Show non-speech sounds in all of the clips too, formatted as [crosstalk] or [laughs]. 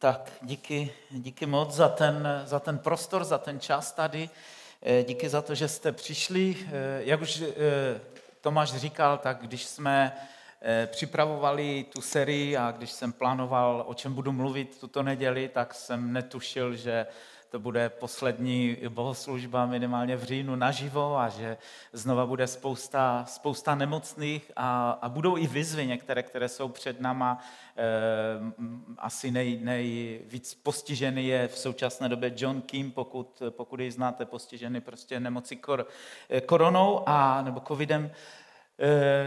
Tak díky, díky moc za ten, za ten prostor, za ten čas tady. Eh, díky za to, že jste přišli. Eh, jak už eh, Tomáš říkal, tak když jsme připravovali tu sérii a když jsem plánoval, o čem budu mluvit tuto neděli, tak jsem netušil, že to bude poslední bohoslužba minimálně v říjnu naživo a že znova bude spousta, spousta nemocných a, a budou i výzvy některé, které jsou před náma. E, asi nej, nejvíc postižený je v současné době John Kim, pokud, pokud ji znáte, postižený prostě nemocí kor, eh, koronou a, nebo covidem.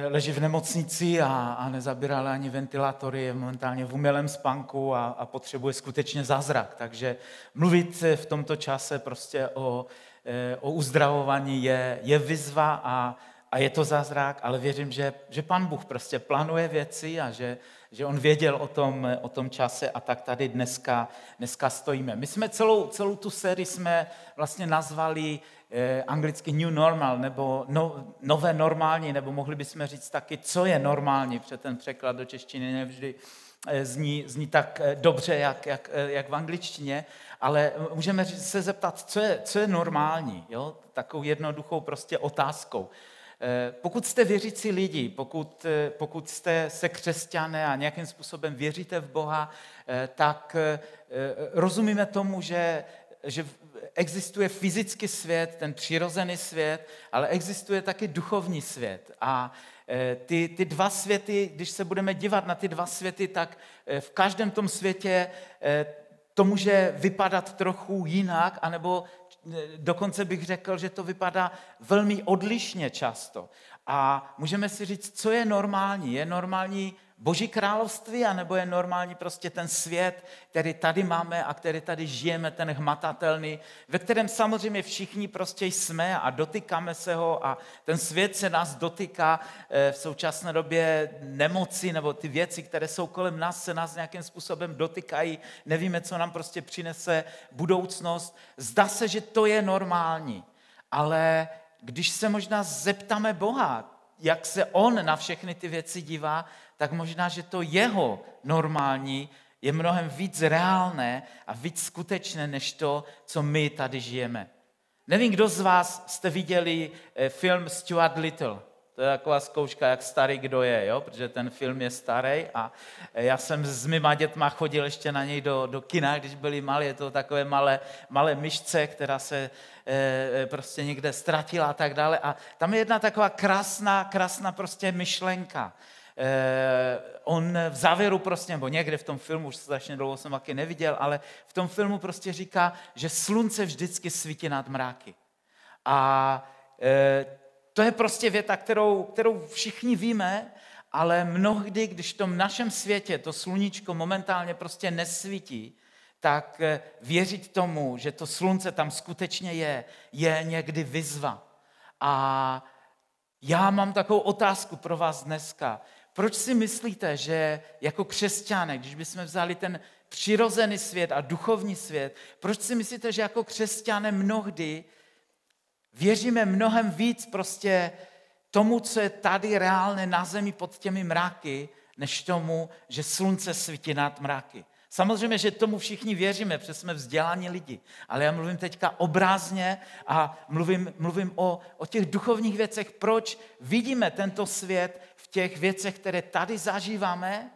Leží v nemocnici a, a nezabírala ani ventilátory, je momentálně v umělém spánku a, a potřebuje skutečně zázrak. Takže mluvit v tomto čase prostě o, eh, o uzdravování je, je vyzva a, a je to zázrak, ale věřím, že, že pan Bůh prostě plánuje věci a že, že on věděl o tom, o tom čase a tak tady dneska, dneska stojíme. My jsme celou, celou tu sérii jsme vlastně nazvali eh, anglicky New Normal, nebo no, nové normální, nebo mohli bychom říct taky, co je normální, protože ten překlad do češtiny nevždy eh, zní, zní tak eh, dobře, jak, jak, eh, jak v angličtině, ale můžeme se zeptat, co je, co je normální, jo? takovou jednoduchou prostě otázkou. Pokud jste věřící lidi, pokud, pokud jste se křesťané a nějakým způsobem věříte v Boha, tak rozumíme tomu, že, že existuje fyzický svět, ten přirozený svět, ale existuje taky duchovní svět. A e, ty, ty dva světy, když se budeme dívat na ty dva světy, tak e, v každém tom světě e, to může vypadat trochu jinak, anebo dokonce bych řekl, že to vypadá velmi odlišně často. A můžeme si říct, co je normální. Je normální Boží království, anebo je normální prostě ten svět, který tady máme a který tady žijeme, ten hmatatelný, ve kterém samozřejmě všichni prostě jsme a dotýkáme se ho a ten svět se nás dotýká eh, v současné době nemoci nebo ty věci, které jsou kolem nás, se nás nějakým způsobem dotýkají, nevíme, co nám prostě přinese budoucnost. Zdá se, že to je normální, ale když se možná zeptáme Boha, jak se on na všechny ty věci dívá, tak možná, že to jeho normální je mnohem víc reálné a víc skutečné, než to, co my tady žijeme. Nevím, kdo z vás jste viděli eh, film Stuart Little. To je taková zkouška, jak starý kdo je, jo? protože ten film je starý a eh, já jsem s mýma dětma chodil ještě na něj do, do kina, když byli malí, je to takové malé, malé myšce, která se e, prostě někde ztratila a tak dále. A tam je jedna taková krásná, krásná prostě myšlenka. Eh, on v závěru prostě, nebo někde v tom filmu, už strašně dlouho jsem taky neviděl, ale v tom filmu prostě říká, že slunce vždycky svítí nad mráky. A eh, to je prostě věta, kterou, kterou všichni víme, ale mnohdy, když v tom našem světě to sluníčko momentálně prostě nesvítí, tak eh, věřit tomu, že to slunce tam skutečně je, je někdy vyzva. A já mám takovou otázku pro vás dneska. Proč si myslíte, že jako křesťané, když bychom vzali ten přirozený svět a duchovní svět, proč si myslíte, že jako křesťané mnohdy věříme mnohem víc prostě tomu, co je tady reálné na zemi pod těmi mraky, než tomu, že slunce svítí nad mraky. Samozřejmě, že tomu všichni věříme, protože jsme vzdělaní lidi, ale já mluvím teďka obrázně a mluvím, mluvím o, o těch duchovních věcech, proč vidíme tento svět těch věcech, které tady zažíváme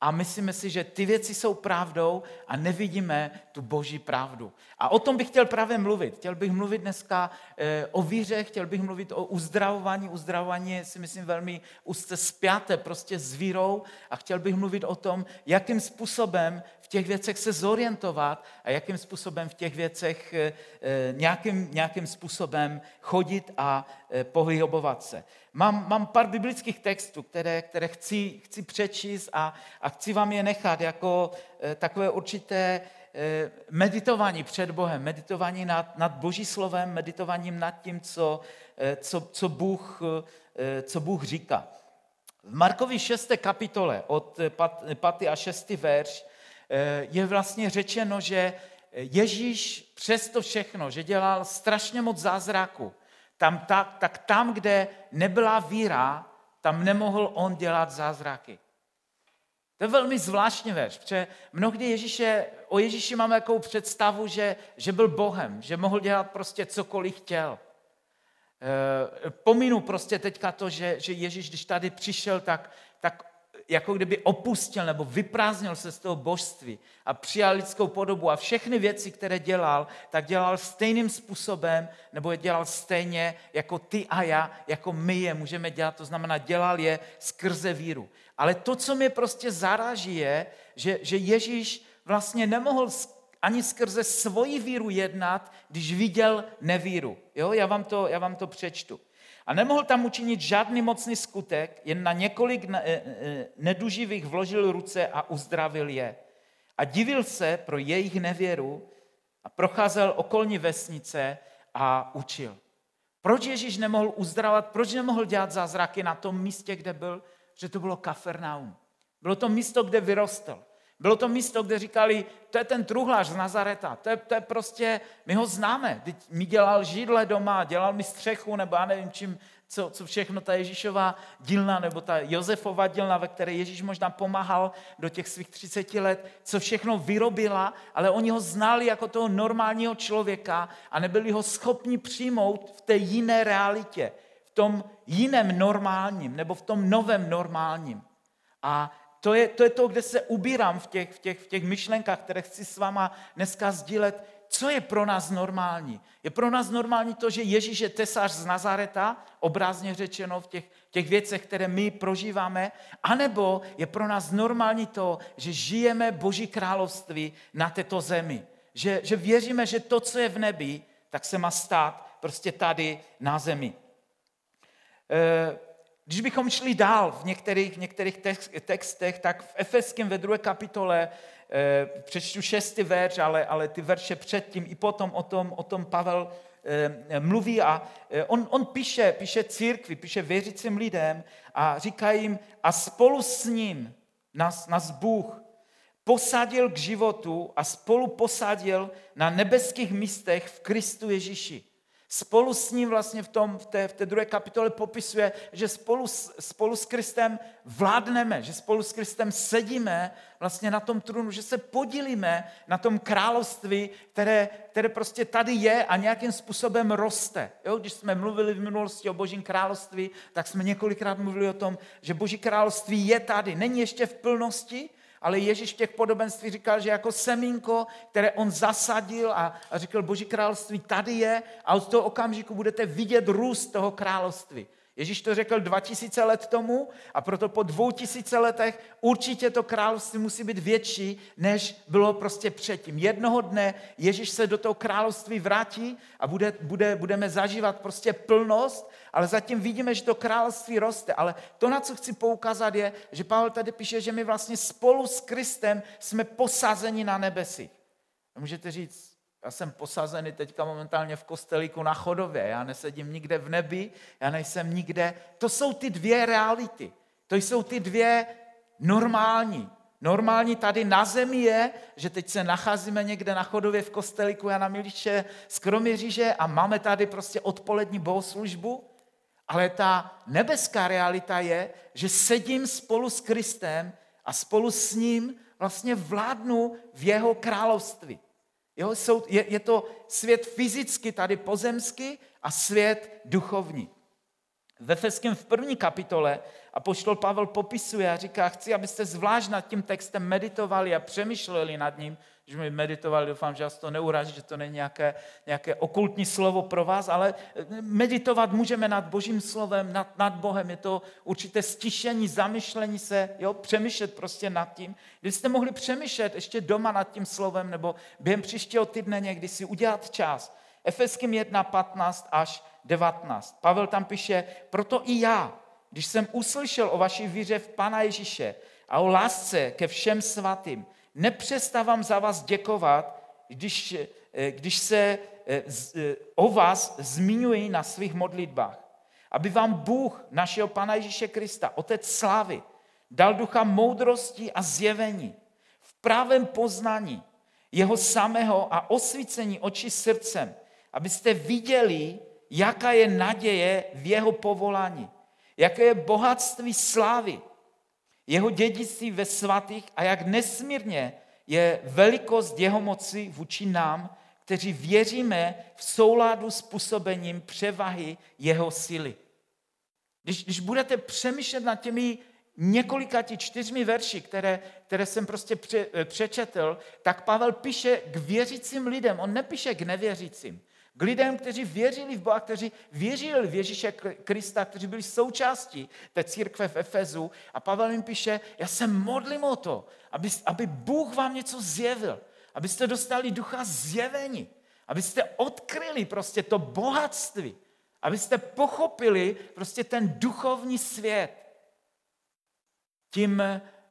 a myslíme si, že ty věci jsou pravdou a nevidíme tu boží pravdu. A o tom bych chtěl právě mluvit. Chtěl bych mluvit dneska eh, o víře, chtěl bych mluvit o uzdravování. Uzdravování je si myslím velmi úzce spjaté prostě s vírou a chtěl bych mluvit o tom, jakým způsobem těch věcech se zorientovat a jakým způsobem v těch věcech eh, eh, nějakým, nějakým způsobem chodit a pohybovat se. Mám, mám pár biblických textů, které, které chci, chci přečíst a, a chci vám je nechat jako takové určité meditování před Bohem, meditování nad, nad Boží slovem, meditováním nad tím, co, co, co, Bůh, co Bůh říká. V Markovi 6. kapitole od 5. a 6. verš je vlastně řečeno, že Ježíš přesto všechno, že dělal strašně moc zázraku, tam, tak, tak tam, kde nebyla víra, tam nemohl on dělat zázraky. To je velmi zvláštní verš, protože mnohdy Ježíše, o Ježíši máme takovou představu, že, že byl Bohem, že mohl dělat prostě cokoliv chtěl. E, pominu prostě teďka to, že, že Ježíš, když tady přišel, tak, tak jako kdyby opustil nebo vyprázdnil se z toho božství a přijal lidskou podobu a všechny věci, které dělal, tak dělal stejným způsobem nebo je dělal stejně jako ty a já, jako my je můžeme dělat, to znamená dělal je skrze víru. Ale to, co mě prostě zaráží, je, že, že Ježíš vlastně nemohl ani skrze svoji víru jednat, když viděl nevíru. Jo, já vám to, já vám to přečtu. A nemohl tam učinit žádný mocný skutek, jen na několik e, e, neduživých vložil ruce a uzdravil je. A divil se pro jejich nevěru a procházel okolní vesnice a učil. Proč Ježíš nemohl uzdravovat, proč nemohl dělat zázraky na tom místě, kde byl? Že to bylo Kafernaum. Bylo to místo, kde vyrostl. Bylo to místo, kde říkali, to je ten truhlář z Nazareta, to je, to je prostě, my ho známe, Teď mi dělal židle doma, dělal mi střechu, nebo já nevím čím, co, co všechno ta Ježíšová dílna, nebo ta Josefova dílna, ve které Ježíš možná pomáhal do těch svých 30 let, co všechno vyrobila, ale oni ho znali jako toho normálního člověka a nebyli ho schopni přijmout v té jiné realitě, v tom jiném normálním, nebo v tom novém normálním. A to je, to je to, kde se ubírám v těch, v, těch, v těch myšlenkách, které chci s váma dneska sdílet. Co je pro nás normální? Je pro nás normální to, že Ježíš je tesař z Nazareta, obrazně řečeno v těch, těch věcech, které my prožíváme, anebo je pro nás normální to, že žijeme Boží království na této zemi. Že, že věříme, že to, co je v nebi, tak se má stát prostě tady na zemi. E, když bychom šli dál v některých, některých textech, tak v Efeském ve druhé kapitole eh, přečtu šestý verš, ale, ale ty verše předtím i potom o tom, o tom Pavel eh, mluví a eh, on, on píše, píše církvi, píše věřícím lidem a říká jim, a spolu s ním nás, nás Bůh posadil k životu a spolu posadil na nebeských místech v Kristu Ježíši spolu s ním vlastně v, tom, v, té, v té druhé kapitole popisuje, že spolu, spolu s Kristem vládneme, že spolu s Kristem sedíme vlastně na tom trůnu, že se podílíme na tom království, které, které prostě tady je a nějakým způsobem roste. Jo? Když jsme mluvili v minulosti o Božím království, tak jsme několikrát mluvili o tom, že Boží království je tady, není ještě v plnosti, ale Ježíš v těch podobenství říkal, že jako semínko, které on zasadil a, a říkal, Boží království tady je a od toho okamžiku budete vidět růst toho království. Ježíš to řekl 2000 let tomu a proto po 2000 letech určitě to království musí být větší, než bylo prostě předtím. Jednoho dne Ježíš se do toho království vrátí a bude, bude, budeme zažívat prostě plnost, ale zatím vidíme, že to království roste. Ale to, na co chci poukázat, je, že Pavel tady píše, že my vlastně spolu s Kristem jsme posazeni na nebesi. můžete říct, já jsem posazený teďka momentálně v kostelíku na chodově, já nesedím nikde v nebi, já nejsem nikde. To jsou ty dvě reality. To jsou ty dvě normální. Normální tady na zemi je, že teď se nacházíme někde na chodově v kostelíku Jana Miliče z Kroměříže a máme tady prostě odpolední bohoslužbu, ale ta nebeská realita je, že sedím spolu s Kristem a spolu s ním vlastně vládnu v jeho království. Jo, jsou, je, je to svět fyzicky, tady pozemský, a svět duchovní. Ve Feském v první kapitole a poštol Pavel popisuje a říká, chci, abyste zvlášť nad tím textem meditovali a přemýšleli nad ním, že mi meditovali, doufám, že vás to neuraží, že to není nějaké, nějaké okultní slovo pro vás, ale meditovat můžeme nad Božím slovem, nad, nad Bohem, je to určité stišení, zamyšlení se, jo, přemýšlet prostě nad tím. Kdybyste mohli přemýšlet ještě doma nad tím slovem, nebo během příštího týdne někdy si udělat čas. Efeským 1, 15 až 19. Pavel tam píše, proto i já, když jsem uslyšel o vaší víře v Pana Ježíše a o lásce ke všem svatým, nepřestávám za vás děkovat, když, eh, když se eh, eh, o vás zmiňuji na svých modlitbách. Aby vám Bůh, našeho Pana Ježíše Krista, Otec slávy, dal ducha moudrosti a zjevení v právém poznání jeho samého a osvícení oči srdcem, abyste viděli, jaká je naděje v jeho povolání, jaké je bohatství slávy, jeho dědictví ve svatých a jak nesmírně je velikost jeho moci vůči nám, kteří věříme v souladu s působením převahy jeho síly. Když, když budete přemýšlet nad těmi několika ti čtyřmi verši, které, které jsem prostě pře, přečetl, tak Pavel píše k věřícím lidem, on nepíše k nevěřícím. K lidem, kteří věřili v Boha, kteří věřili v Ježíše Krista, kteří byli součástí té církve v Efezu. A Pavel jim píše, já se modlím o to, aby, aby Bůh vám něco zjevil, abyste dostali ducha zjevení, abyste odkryli prostě to bohatství, abyste pochopili prostě ten duchovní svět. Tím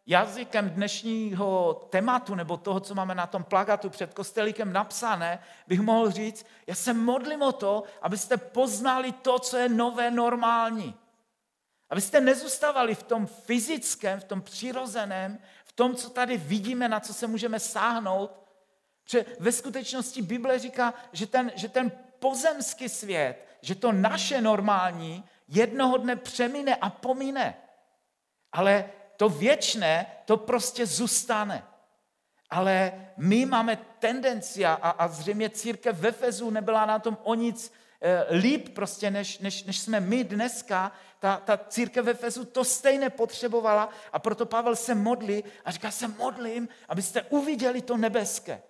jazykem dnešního tématu nebo toho, co máme na tom plagatu před kostelíkem napsané, bych mohl říct, já se modlím o to, abyste poznali to, co je nové normální. Abyste nezůstávali v tom fyzickém, v tom přirozeném, v tom, co tady vidíme, na co se můžeme sáhnout. Protože ve skutečnosti Bible říká, že ten, že ten pozemský svět, že to naše normální jednoho dne přemine a pomine. Ale to věčné, to prostě zůstane. Ale my máme tendenci, a, a zřejmě církev ve Fezu nebyla na tom o nic e, líp prostě, než, než, než jsme my dneska, ta, ta církev ve Fezu to stejně potřebovala a proto Pavel se modlí a říká se modlím, abyste uviděli to nebeské,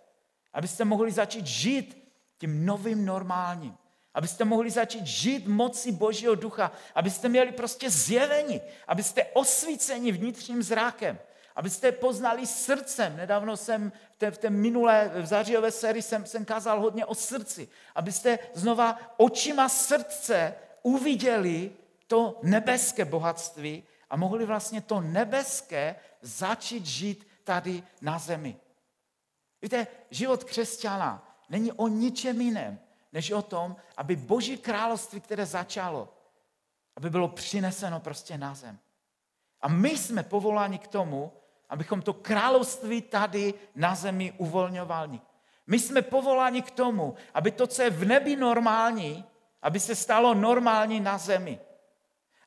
abyste mohli začít žít tím novým normálním abyste mohli začít žít moci Božího ducha, abyste měli prostě zjevení, abyste osvíceni vnitřním zrákem, abyste poznali srdcem. Nedávno jsem v té, v té minulé, v zářijové sérii jsem, jsem kázal hodně o srdci, abyste znova očima srdce uviděli to nebeské bohatství a mohli vlastně to nebeské začít žít tady na zemi. Víte, život křesťana není o ničem jiném, než o tom, aby Boží království, které začalo, aby bylo přineseno prostě na zem. A my jsme povoláni k tomu, abychom to království tady na zemi uvolňovali. My jsme povoláni k tomu, aby to, co je v nebi normální, aby se stalo normální na zemi.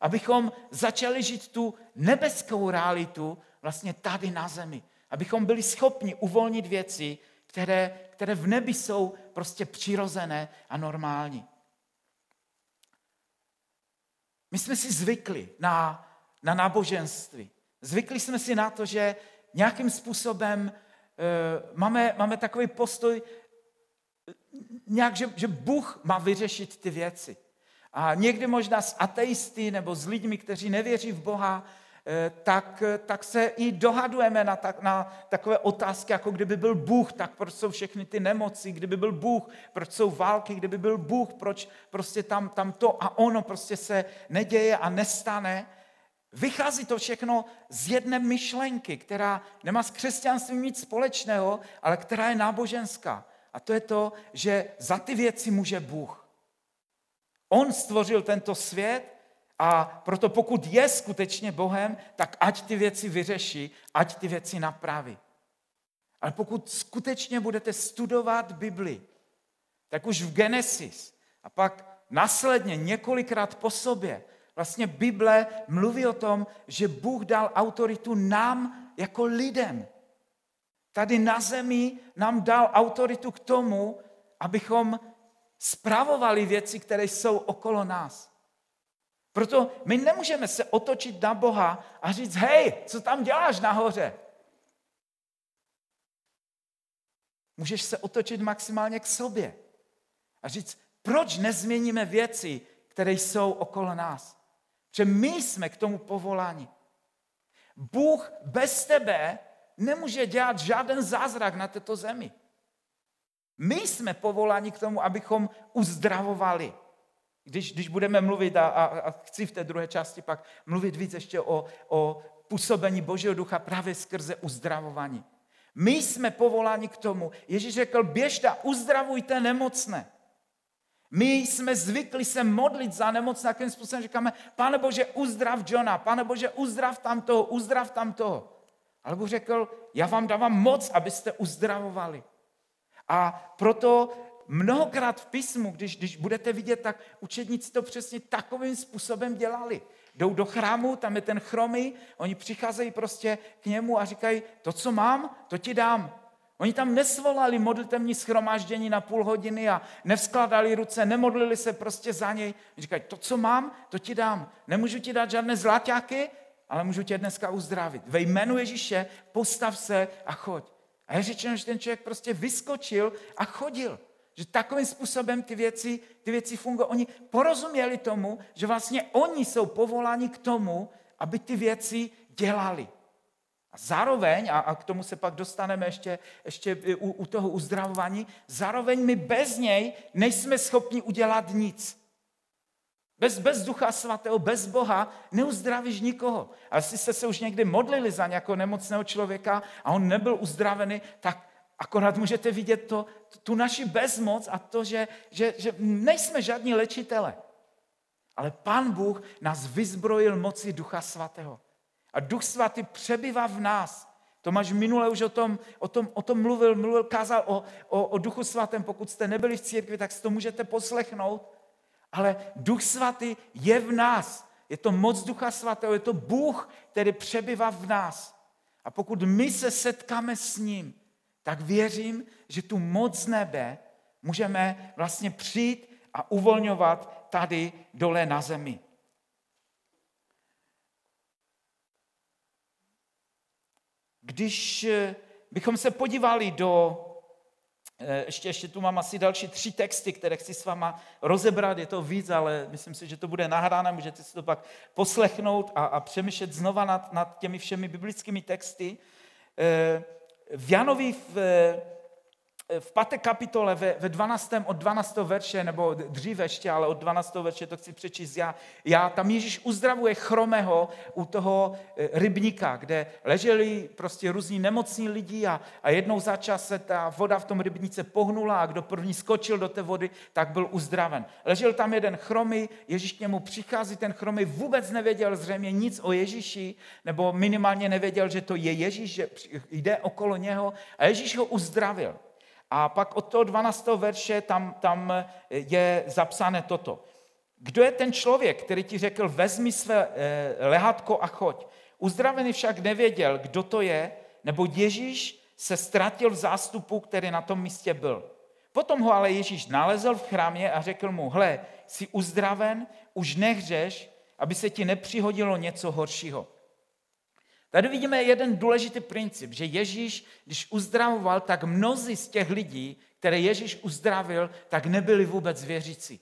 Abychom začali žít tu nebeskou realitu vlastně tady na zemi. Abychom byli schopni uvolnit věci, které, které v nebi jsou prostě přirozené a normální. My jsme si zvykli na, na náboženství. Zvykli jsme si na to, že nějakým způsobem e, máme, máme takový postoj, nějak, že, že Bůh má vyřešit ty věci. A někdy možná s ateisty nebo s lidmi, kteří nevěří v Boha, Eh, tak, eh, tak se i dohadujeme na, tak, na takové otázky, jako kdyby byl Bůh, tak proč jsou všechny ty nemoci, kdyby byl Bůh, proč jsou války, kdyby byl Bůh, proč prostě tam, tam to a ono prostě se neděje a nestane. Vychází to všechno z jedné myšlenky, která nemá s křesťanstvím nic společného, ale která je náboženská. A to je to, že za ty věci může Bůh. On stvořil tento svět, a proto pokud je skutečně Bohem, tak ať ty věci vyřeší, ať ty věci napraví. Ale pokud skutečně budete studovat Bibli, tak už v Genesis a pak následně několikrát po sobě, vlastně Bible mluví o tom, že Bůh dal autoritu nám jako lidem. Tady na zemi nám dal autoritu k tomu, abychom spravovali věci, které jsou okolo nás. Proto my nemůžeme se otočit na Boha a říct, hej, co tam děláš nahoře? Můžeš se otočit maximálně k sobě a říct, proč nezměníme věci, které jsou okolo nás? Protože my jsme k tomu povoláni. Bůh bez tebe nemůže dělat žádný zázrak na této zemi. My jsme povoláni k tomu, abychom uzdravovali. Když, když budeme mluvit, a, a, a chci v té druhé části pak mluvit víc ještě o, o působení Božího ducha právě skrze uzdravování. My jsme povoláni k tomu. Ježíš řekl, běžte uzdravujte nemocné. My jsme zvykli se modlit za nemocné, jakým způsobem říkáme, pane Bože, uzdrav Johna, pane Bože, uzdrav tam toho, uzdrav tam toho. Ale Bůh řekl, já vám dávám moc, abyste uzdravovali. A proto mnohokrát v písmu, když, když budete vidět, tak učedníci to přesně takovým způsobem dělali. jdou do chrámu, tam je ten chromy, oni přicházejí prostě k němu a říkají, to, co mám, to ti dám. Oni tam nesvolali modlitevní schromáždění na půl hodiny a nevskladali ruce, nemodlili se prostě za něj. Říkají, to, co mám, to ti dám. Nemůžu ti dát žádné zlaťáky, ale můžu tě dneska uzdravit. Ve jménu Ježíše postav se a choď. A je řečeno, že ten člověk prostě vyskočil a chodil. Že takovým způsobem ty věci, ty věci fungují. Oni porozuměli tomu, že vlastně oni jsou povoláni k tomu, aby ty věci dělali. A zároveň, a, a k tomu se pak dostaneme ještě, ještě u, u toho uzdravování, zároveň my bez něj nejsme schopni udělat nic. Bez, bez ducha svatého, bez Boha neuzdravíš nikoho. A jestli jste se už někdy modlili za nějakého nemocného člověka a on nebyl uzdravený, tak akorát můžete vidět to, tu naši bezmoc a to, že, že, že nejsme žádní léčitele. Ale Pán Bůh nás vyzbrojil moci Ducha Svatého. A Duch Svatý přebývá v nás. Tomáš minule už o tom, o tom, o tom mluvil, mluvil, kázal o, o, o Duchu Svatém. Pokud jste nebyli v církvi, tak si to můžete poslechnout. Ale Duch Svatý je v nás. Je to moc Ducha Svatého, je to Bůh, který přebývá v nás. A pokud my se setkáme s ním, tak věřím, že tu moc nebe můžeme vlastně přijít a uvolňovat tady dole na zemi. Když eh, bychom se podívali do, eh, ještě, ještě tu mám asi další tři texty, které chci s váma rozebrat, je to víc, ale myslím si, že to bude nahráno, můžete si to pak poslechnout a, a přemýšlet znova nad, nad těmi všemi biblickými texty. Eh, v Janovi v v páté kapitole ve, ve 12. od 12. verše, nebo dříve ještě, ale od 12. verše to chci přečíst já, já tam Ježíš uzdravuje chromého u toho e, rybníka, kde leželi prostě různí nemocní lidi a, a jednou za čas se ta voda v tom rybníce pohnula a kdo první skočil do té vody, tak byl uzdraven. Ležel tam jeden chromy, Ježíš k němu přichází, ten chromy vůbec nevěděl zřejmě nic o Ježíši, nebo minimálně nevěděl, že to je Ježíš, že jde okolo něho a Ježíš ho uzdravil. A pak od toho 12. verše tam, tam je zapsané toto. Kdo je ten člověk, který ti řekl, vezmi své eh, lehatko a choď. Uzdravený však nevěděl, kdo to je, nebo Ježíš se ztratil v zástupu, který na tom místě byl. Potom ho ale Ježíš nalezl v chrámě a řekl mu, hle, jsi uzdraven, už nehřeš, aby se ti nepřihodilo něco horšího. Tady vidíme jeden důležitý princip, že Ježíš, když uzdravoval, tak mnozí z těch lidí, které Ježíš uzdravil, tak nebyli vůbec věřící.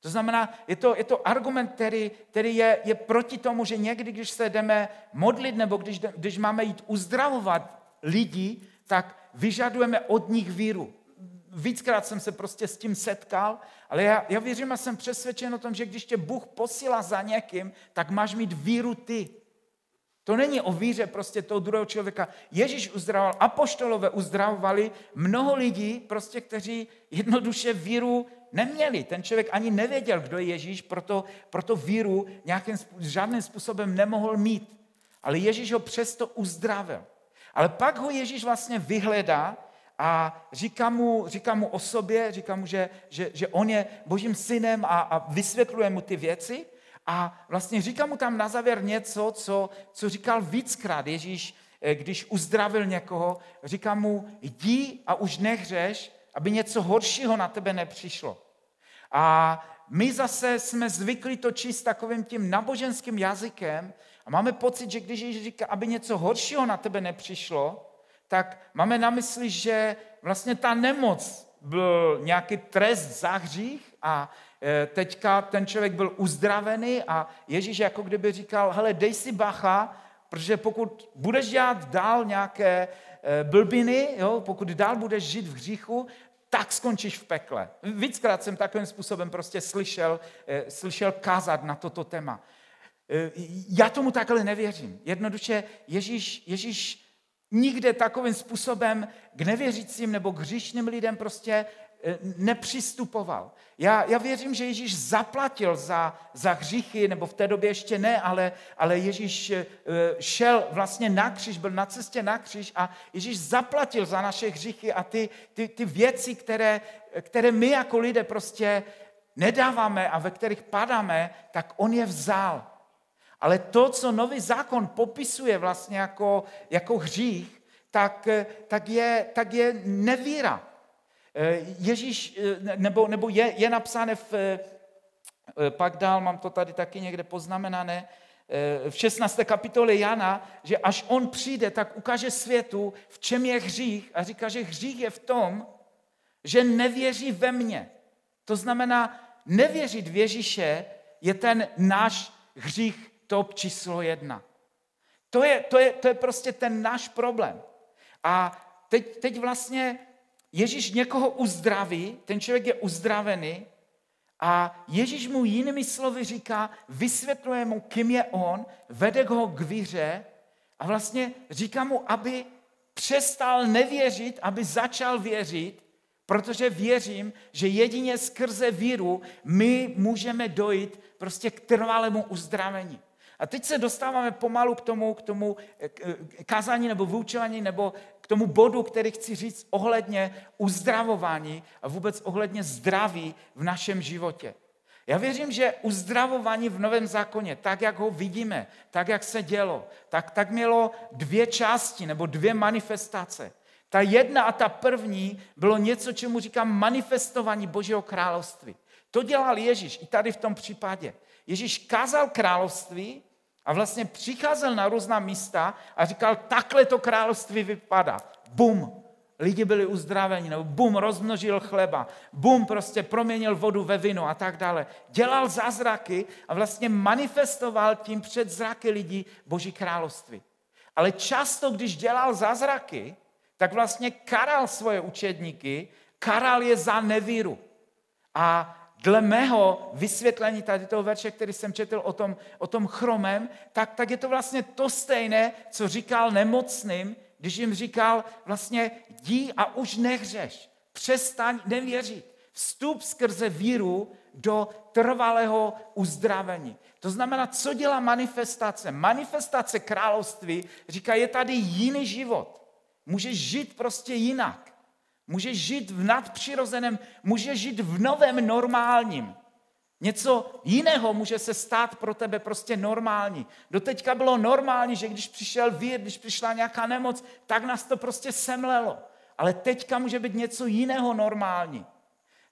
To znamená, je to, je to argument, který, který je, je proti tomu, že někdy, když se jdeme modlit nebo když, když máme jít uzdravovat lidi, tak vyžadujeme od nich víru. Víckrát jsem se prostě s tím setkal, ale já, já věřím a jsem přesvědčen o tom, že když tě Bůh posílá za někým, tak máš mít víru ty. To není o víře prostě toho druhého člověka. Ježíš uzdravoval, apoštolové uzdravovali mnoho lidí, prostě, kteří jednoduše víru neměli. Ten člověk ani nevěděl, kdo je Ježíš, proto, proto víru nějakým, žádným způsobem nemohl mít. Ale Ježíš ho přesto uzdravil. Ale pak ho Ježíš vlastně vyhledá a říká mu, říká mu o sobě, říká mu, že, že, že on je božím synem a, a vysvětluje mu ty věci. A vlastně říká mu tam na závěr něco, co, co říkal víckrát Ježíš, eh, když uzdravil někoho, říká mu, jdi a už nehřeš, aby něco horšího na tebe nepřišlo. A my zase jsme zvyklí to číst takovým tím naboženským jazykem a máme pocit, že když Ježíš říká, aby něco horšího na tebe nepřišlo, tak máme na mysli, že vlastně ta nemoc byl nějaký trest za hřích a teďka ten člověk byl uzdravený a Ježíš jako kdyby říkal, hele, dej si bacha, protože pokud budeš dělat dál nějaké eh, blbiny, jo, pokud dál budeš žít v hříchu, tak skončíš v pekle. Víckrát jsem takovým způsobem prostě slyšel, eh, slyšel kázat na toto téma. Já tomu takhle nevěřím. Jednoduše Ježíš, Ježíš nikde takovým způsobem k nevěřícím nebo k hříšným lidem prostě Eh, nepřistupoval. Já, já věřím, že Ježíš zaplatil za, za hříchy, nebo v té době ještě ne, ale, ale Ježíš eh, šel vlastně na kříž, byl na cestě na kříž a Ježíš zaplatil za naše hříchy a ty, ty, ty věci, které, které my jako lidé prostě nedáváme a ve kterých padáme, tak on je vzal. Ale to, co nový zákon popisuje vlastně jako, jako hřích, tak, tak, je, tak je nevíra. Eh, Ježíš, eh, nebo, nebo je, je napsáno v, eh, pak dál, mám to tady taky někde poznamenané, v 16. kapitole Jana, že až on přijde, tak ukáže světu, v čem je hřích a říká, že hřích je v tom, že nevěří ve mně. To znamená, nevěřit v Ježíše je ten náš hřích top číslo jedna. To je, to je, to je prostě ten náš problém. A teď, teď vlastně Ježíš někoho uzdraví, ten člověk je uzdravený a Ježíš mu jinými slovy říká, vysvětluje mu, kým je on, vede ho k víře a vlastně říká mu, aby přestal nevěřit, aby začal věřit, protože věřím, že jedině skrze víru my můžeme dojít prostě k trvalému uzdravení. A teď se dostáváme pomalu k tomu, k tomu eh, eh, kázání nebo vyučování nebo k tomu bodu, který chci říct ohledně uzdravování a vůbec ohledně zdraví v našem životě. Já věřím, že uzdravování v Novém zákoně, tak jak ho vidíme, tak jak se dělo, tak, tak mělo dvě části nebo dvě manifestace. Ta jedna a ta první bylo něco, čemu říkám manifestování Božího království. To dělal Ježíš i tady v tom případě. Ježíš kázal království a vlastně přicházel na různá místa a říkal, takhle to království vypadá. Bum, lidi byli uzdraveni, nebo bum, rozmnožil chleba, bum, prostě proměnil vodu ve víno a tak dále. Dělal zázraky a vlastně manifestoval tím před zraky lidí Boží království. Ale často, když dělal zázraky, tak vlastně karal svoje učedníky, karal je za nevíru. A dle mého vysvětlení tady toho verše, který jsem četl o tom, o tom chromem, tak, tak je to vlastně to stejné, co říkal nemocným, když jim říkal vlastně jdi a už nehřeš, přestaň nevěřit. Vstup skrze víru do trvalého uzdravení. To znamená, co dělá manifestace? Manifestace království říká, je tady jiný život. Můžeš žít prostě jinak. Můžeš žít v nadpřirozeném, můžeš žít v novém normálním. Něco jiného může se stát pro tebe prostě normální. Doteďka bylo normální, že když přišel vír, když přišla nějaká nemoc, tak nás to prostě semlelo. Ale teďka může být něco jiného normální.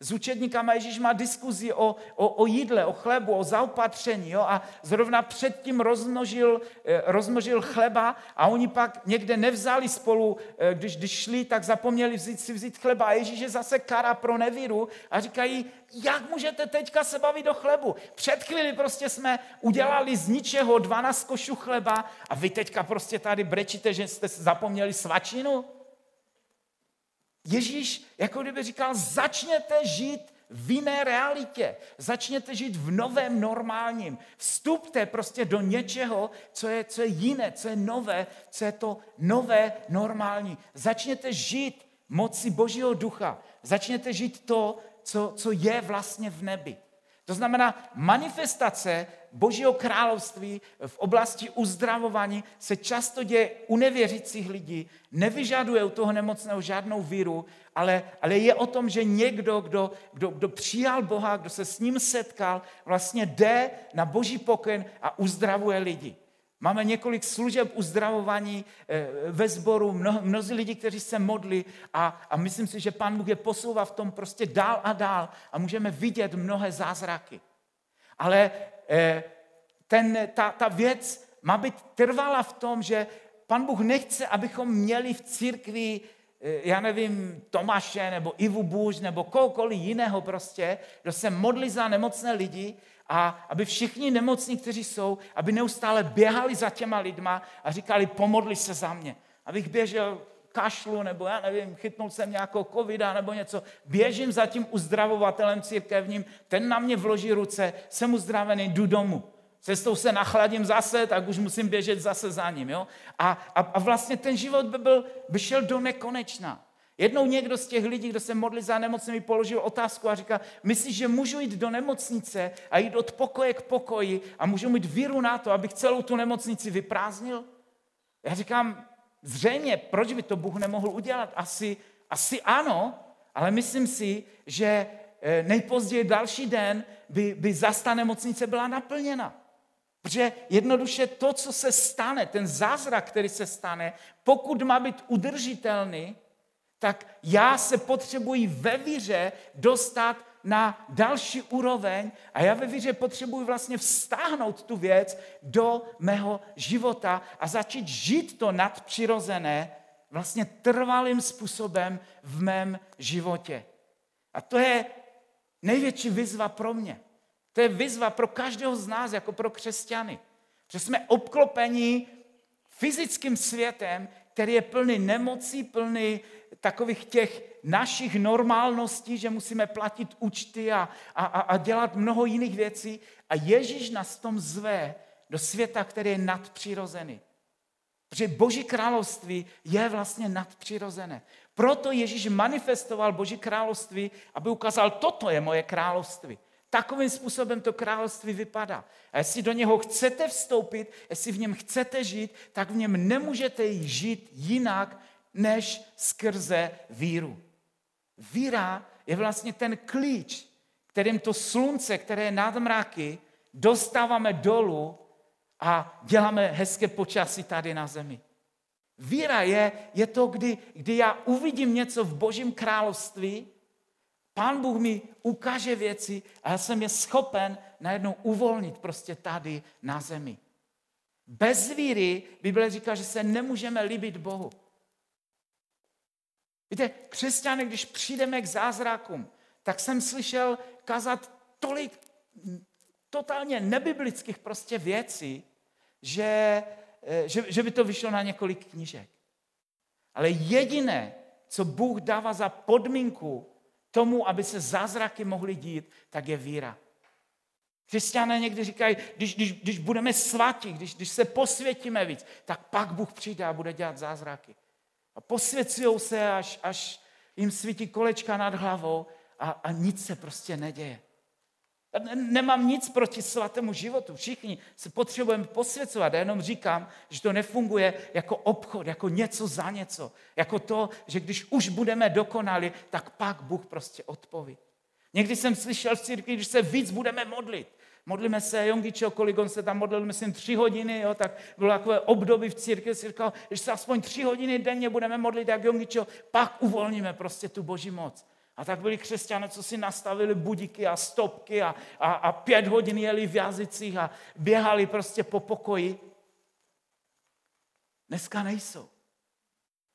S učedníkama Ježíš má diskuzi o, o, o jídle, o chlebu, o zaopatření. Jo? A zrovna předtím rozmnožil, eh, rozmnožil chleba a oni pak někde nevzali spolu, eh, když, když šli, tak zapomněli vzít, si vzít chleba. A Ježíš je zase kara pro nevíru a říkají, jak můžete teďka se bavit o chlebu? Před chvíli prostě jsme udělali z ničeho 12 košů chleba a vy teďka prostě tady brečíte, že jste zapomněli svačinu? Ježíš jako kdyby říkal, začněte žít v jiné realitě. Začněte žít v novém normálním. Vstupte prostě do něčeho, co je, co je jiné, co je nové, co je to nové normální. Začněte žít moci Božího ducha. Začněte žít to, co, co je vlastně v nebi. To znamená, manifestace Božího království v oblasti uzdravování se často děje u nevěřících lidí, nevyžaduje u toho nemocného žádnou víru, ale, ale je o tom, že někdo, kdo, kdo, kdo přijal Boha, kdo se s ním setkal, vlastně jde na Boží pokyn a uzdravuje lidi. Máme několik služeb uzdravování eh, ve sboru, mno, mnozí lidi, kteří se modlí a, a myslím si, že Pán Bůh je posouvá v tom prostě dál a dál a můžeme vidět mnohé zázraky. Ale eh, ten, ta, ta věc má být trvala v tom, že Pan Bůh nechce, abychom měli v církvi eh, já nevím, Tomáše nebo Ivu Bůž nebo kohokoliv jiného prostě, kdo se modlí za nemocné lidi, a aby všichni nemocní, kteří jsou, aby neustále běhali za těma lidma a říkali, pomodli se za mě. Abych běžel kašlu, nebo já nevím, chytnul jsem nějakou covida nebo něco. Běžím za tím uzdravovatelem církevním, ten na mě vloží ruce, jsem uzdravený, jdu domů. Cestou se nachladím zase, tak už musím běžet zase za ním. Jo? A, a, a vlastně ten život by, byl, by šel do nekonečna. Jednou někdo z těch lidí, kdo se modlí za nemocný, mi položil otázku a říká, myslíš, že můžu jít do nemocnice a jít od pokoje k pokoji a můžu mít víru na to, abych celou tu nemocnici vyprázdnil? Já říkám, zřejmě, proč by to Bůh nemohl udělat? Asi, asi ano, ale myslím si, že eh, nejpozději další den by, by zase ta nemocnice byla naplněna. Protože jednoduše to, co se stane, ten zázrak, který se stane, pokud má být udržitelný, tak já se potřebuji ve víře dostat na další úroveň a já ve víře potřebuji vlastně vztáhnout tu věc do mého života a začít žít to nadpřirozené vlastně trvalým způsobem v mém životě. A to je největší výzva pro mě. To je výzva pro každého z nás, jako pro křesťany. Že jsme obklopeni fyzickým světem, který je plný nemocí, plný takových těch našich normálností, že musíme platit účty a, a, a dělat mnoho jiných věcí. A Ježíš nás tom zve do světa, který je nadpřirozený. Protože Boží království je vlastně nadpřirozené. Proto Ježíš manifestoval Boží království, aby ukázal, toto je moje království. Takovým způsobem to království vypadá. A jestli do něho chcete vstoupit, jestli v něm chcete žít, tak v něm nemůžete žít jinak, než skrze víru. Víra je vlastně ten klíč, kterým to slunce, které je nad mraky, dostáváme dolů a děláme hezké počasí tady na zemi. Víra je, je to, kdy, kdy já uvidím něco v Božím království, Pán Bůh mi ukáže věci a já jsem je schopen najednou uvolnit prostě tady na zemi. Bez víry Bible říká, že se nemůžeme líbit Bohu. Víte, křesťané, když přijdeme k zázrakům, tak jsem slyšel kazat tolik totálně nebiblických prostě věcí, že, eh, že, že by to vyšlo na několik knížek. Ale jediné, co Bůh dává za podmínku tomu, aby se zázraky mohly dít, tak je víra. Křesťané někdy říkají, když, když, když budeme svatí, když, když se posvětíme víc, tak pak Bůh přijde a bude dělat zázraky. A posvěcují se, až, až jim svítí kolečka nad hlavou a, a nic se prostě neděje. Nemám nic proti svatému životu. Všichni se potřebujeme posvěcovat. Já jenom říkám, že to nefunguje jako obchod, jako něco za něco. Jako to, že když už budeme dokonali, tak pak Bůh prostě odpoví. Někdy jsem slyšel v církvi, když se víc budeme modlit. Modlíme se, kolik on se tam modlil, myslím, tři hodiny, jo, tak bylo takové období v církvi, si říkal, že se aspoň tři hodiny denně budeme modlit, jak Jongičo, pak uvolníme prostě tu boží moc. A tak byli křesťané, co si nastavili budiky a stopky a, a, a pět hodin jeli v jazycích a běhali prostě po pokoji. Dneska nejsou.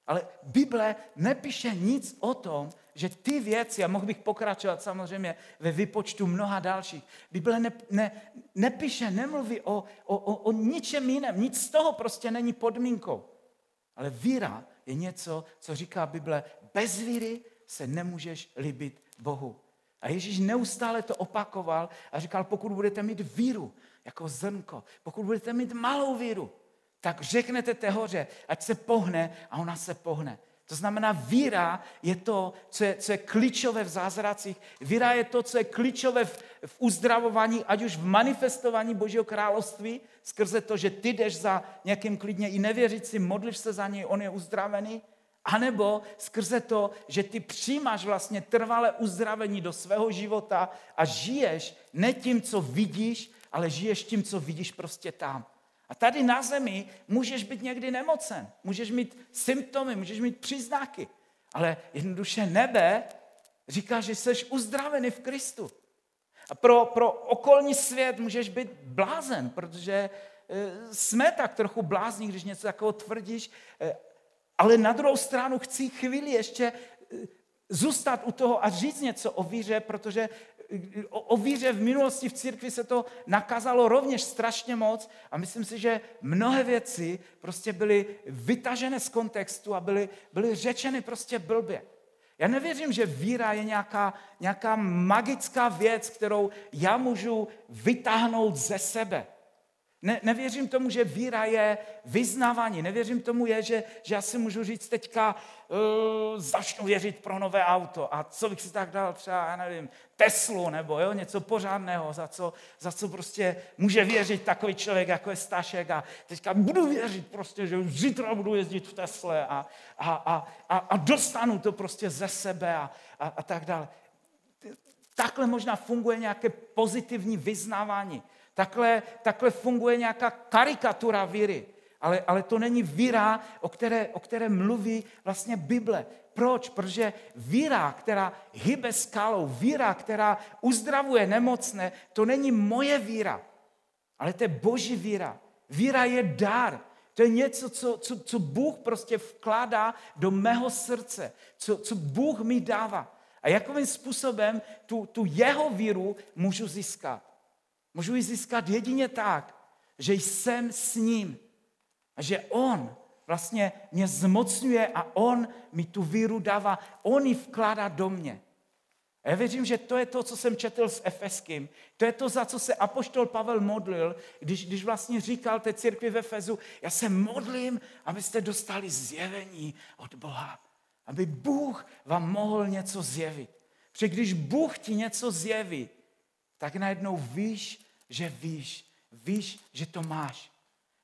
Ale Bible nepíše nic o tom, že ty věci, a mohl bych pokračovat samozřejmě ve vypočtu mnoha dalších, Bible ne, ne, nepíše, nemluví o, o, o, o ničem jiném, nic z toho prostě není podmínkou. Ale víra je něco, co říká Bible, bez víry se nemůžeš líbit Bohu. A Ježíš neustále to opakoval a říkal, pokud budete mít víru jako zrnko, pokud budete mít malou víru, tak řeknete té hoře, ať se pohne a ona se pohne. To znamená, víra je to, co je, co je klíčové v zázracích. Víra je to, co je klíčové v, v uzdravování, ať už v manifestování Božího království, skrze to, že ty jdeš za nějakým klidně i nevěřícím, modlíš se za něj, on je uzdravený, anebo skrze to, že ty přijímáš vlastně trvalé uzdravení do svého života a žiješ ne tím, co vidíš, ale žiješ tím, co vidíš prostě tam. A tady na zemi můžeš být někdy nemocen, můžeš mít symptomy, můžeš mít příznaky, ale jednoduše nebe říká, že jsi uzdravený v Kristu. A pro, pro okolní svět můžeš být blázen, protože e, jsme tak trochu blázní, když něco takového tvrdíš, e, ale na druhou stranu chci chvíli ještě e, zůstat u toho a říct něco o víře, protože o, o víře v minulosti v církvi se to nakazalo rovněž strašně moc a myslím si, že mnohé věci prostě byly vytažené z kontextu a byly, byly řečeny prostě blbě. Já nevěřím, že víra je nějaká, nějaká magická věc, kterou já můžu vytáhnout ze sebe. Ne, nevěřím tomu, že víra je vyznávání. Nevěřím tomu, je, že, že já si můžu říct teďka, uh, začnu věřit pro nové auto. A co bych si tak dal třeba, já nevím, Teslu nebo jo, něco pořádného, za co, za co prostě může věřit takový člověk, jako je Stašek. A teďka budu věřit prostě, že zítra budu jezdit v Tesle a, a, a, a, a dostanu to prostě ze sebe a, a, a tak dále. Takhle možná funguje nějaké pozitivní vyznávání. Takhle, takhle funguje nějaká karikatura víry. Ale, ale to není víra, o které, o které mluví vlastně Bible. Proč? Protože víra, která hybe skalou, víra, která uzdravuje nemocné, to není moje víra, ale to je boží víra. Víra je dar. To je něco, co, co, co Bůh prostě vkládá do mého srdce, co, co Bůh mi dává. A jakým způsobem tu, tu jeho víru můžu získat? Můžu ji získat jedině tak, že jsem s ním. A že on vlastně mě zmocňuje a on mi tu víru dává. On ji vkládá do mě. A já věřím, že to je to, co jsem četl s Efeským. To je to, za co se apoštol Pavel modlil, když, když vlastně říkal té církvi v Efezu, já se modlím, abyste dostali zjevení od Boha. Aby Bůh vám mohl něco zjevit. Protože když Bůh ti něco zjeví, tak najednou víš, že víš. Víš, že to máš.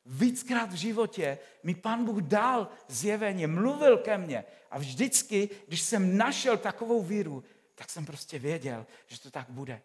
Víckrát v životě mi pan Bůh dal zjevení, mluvil ke mně. A vždycky, když jsem našel takovou víru, tak jsem prostě věděl, že to tak bude.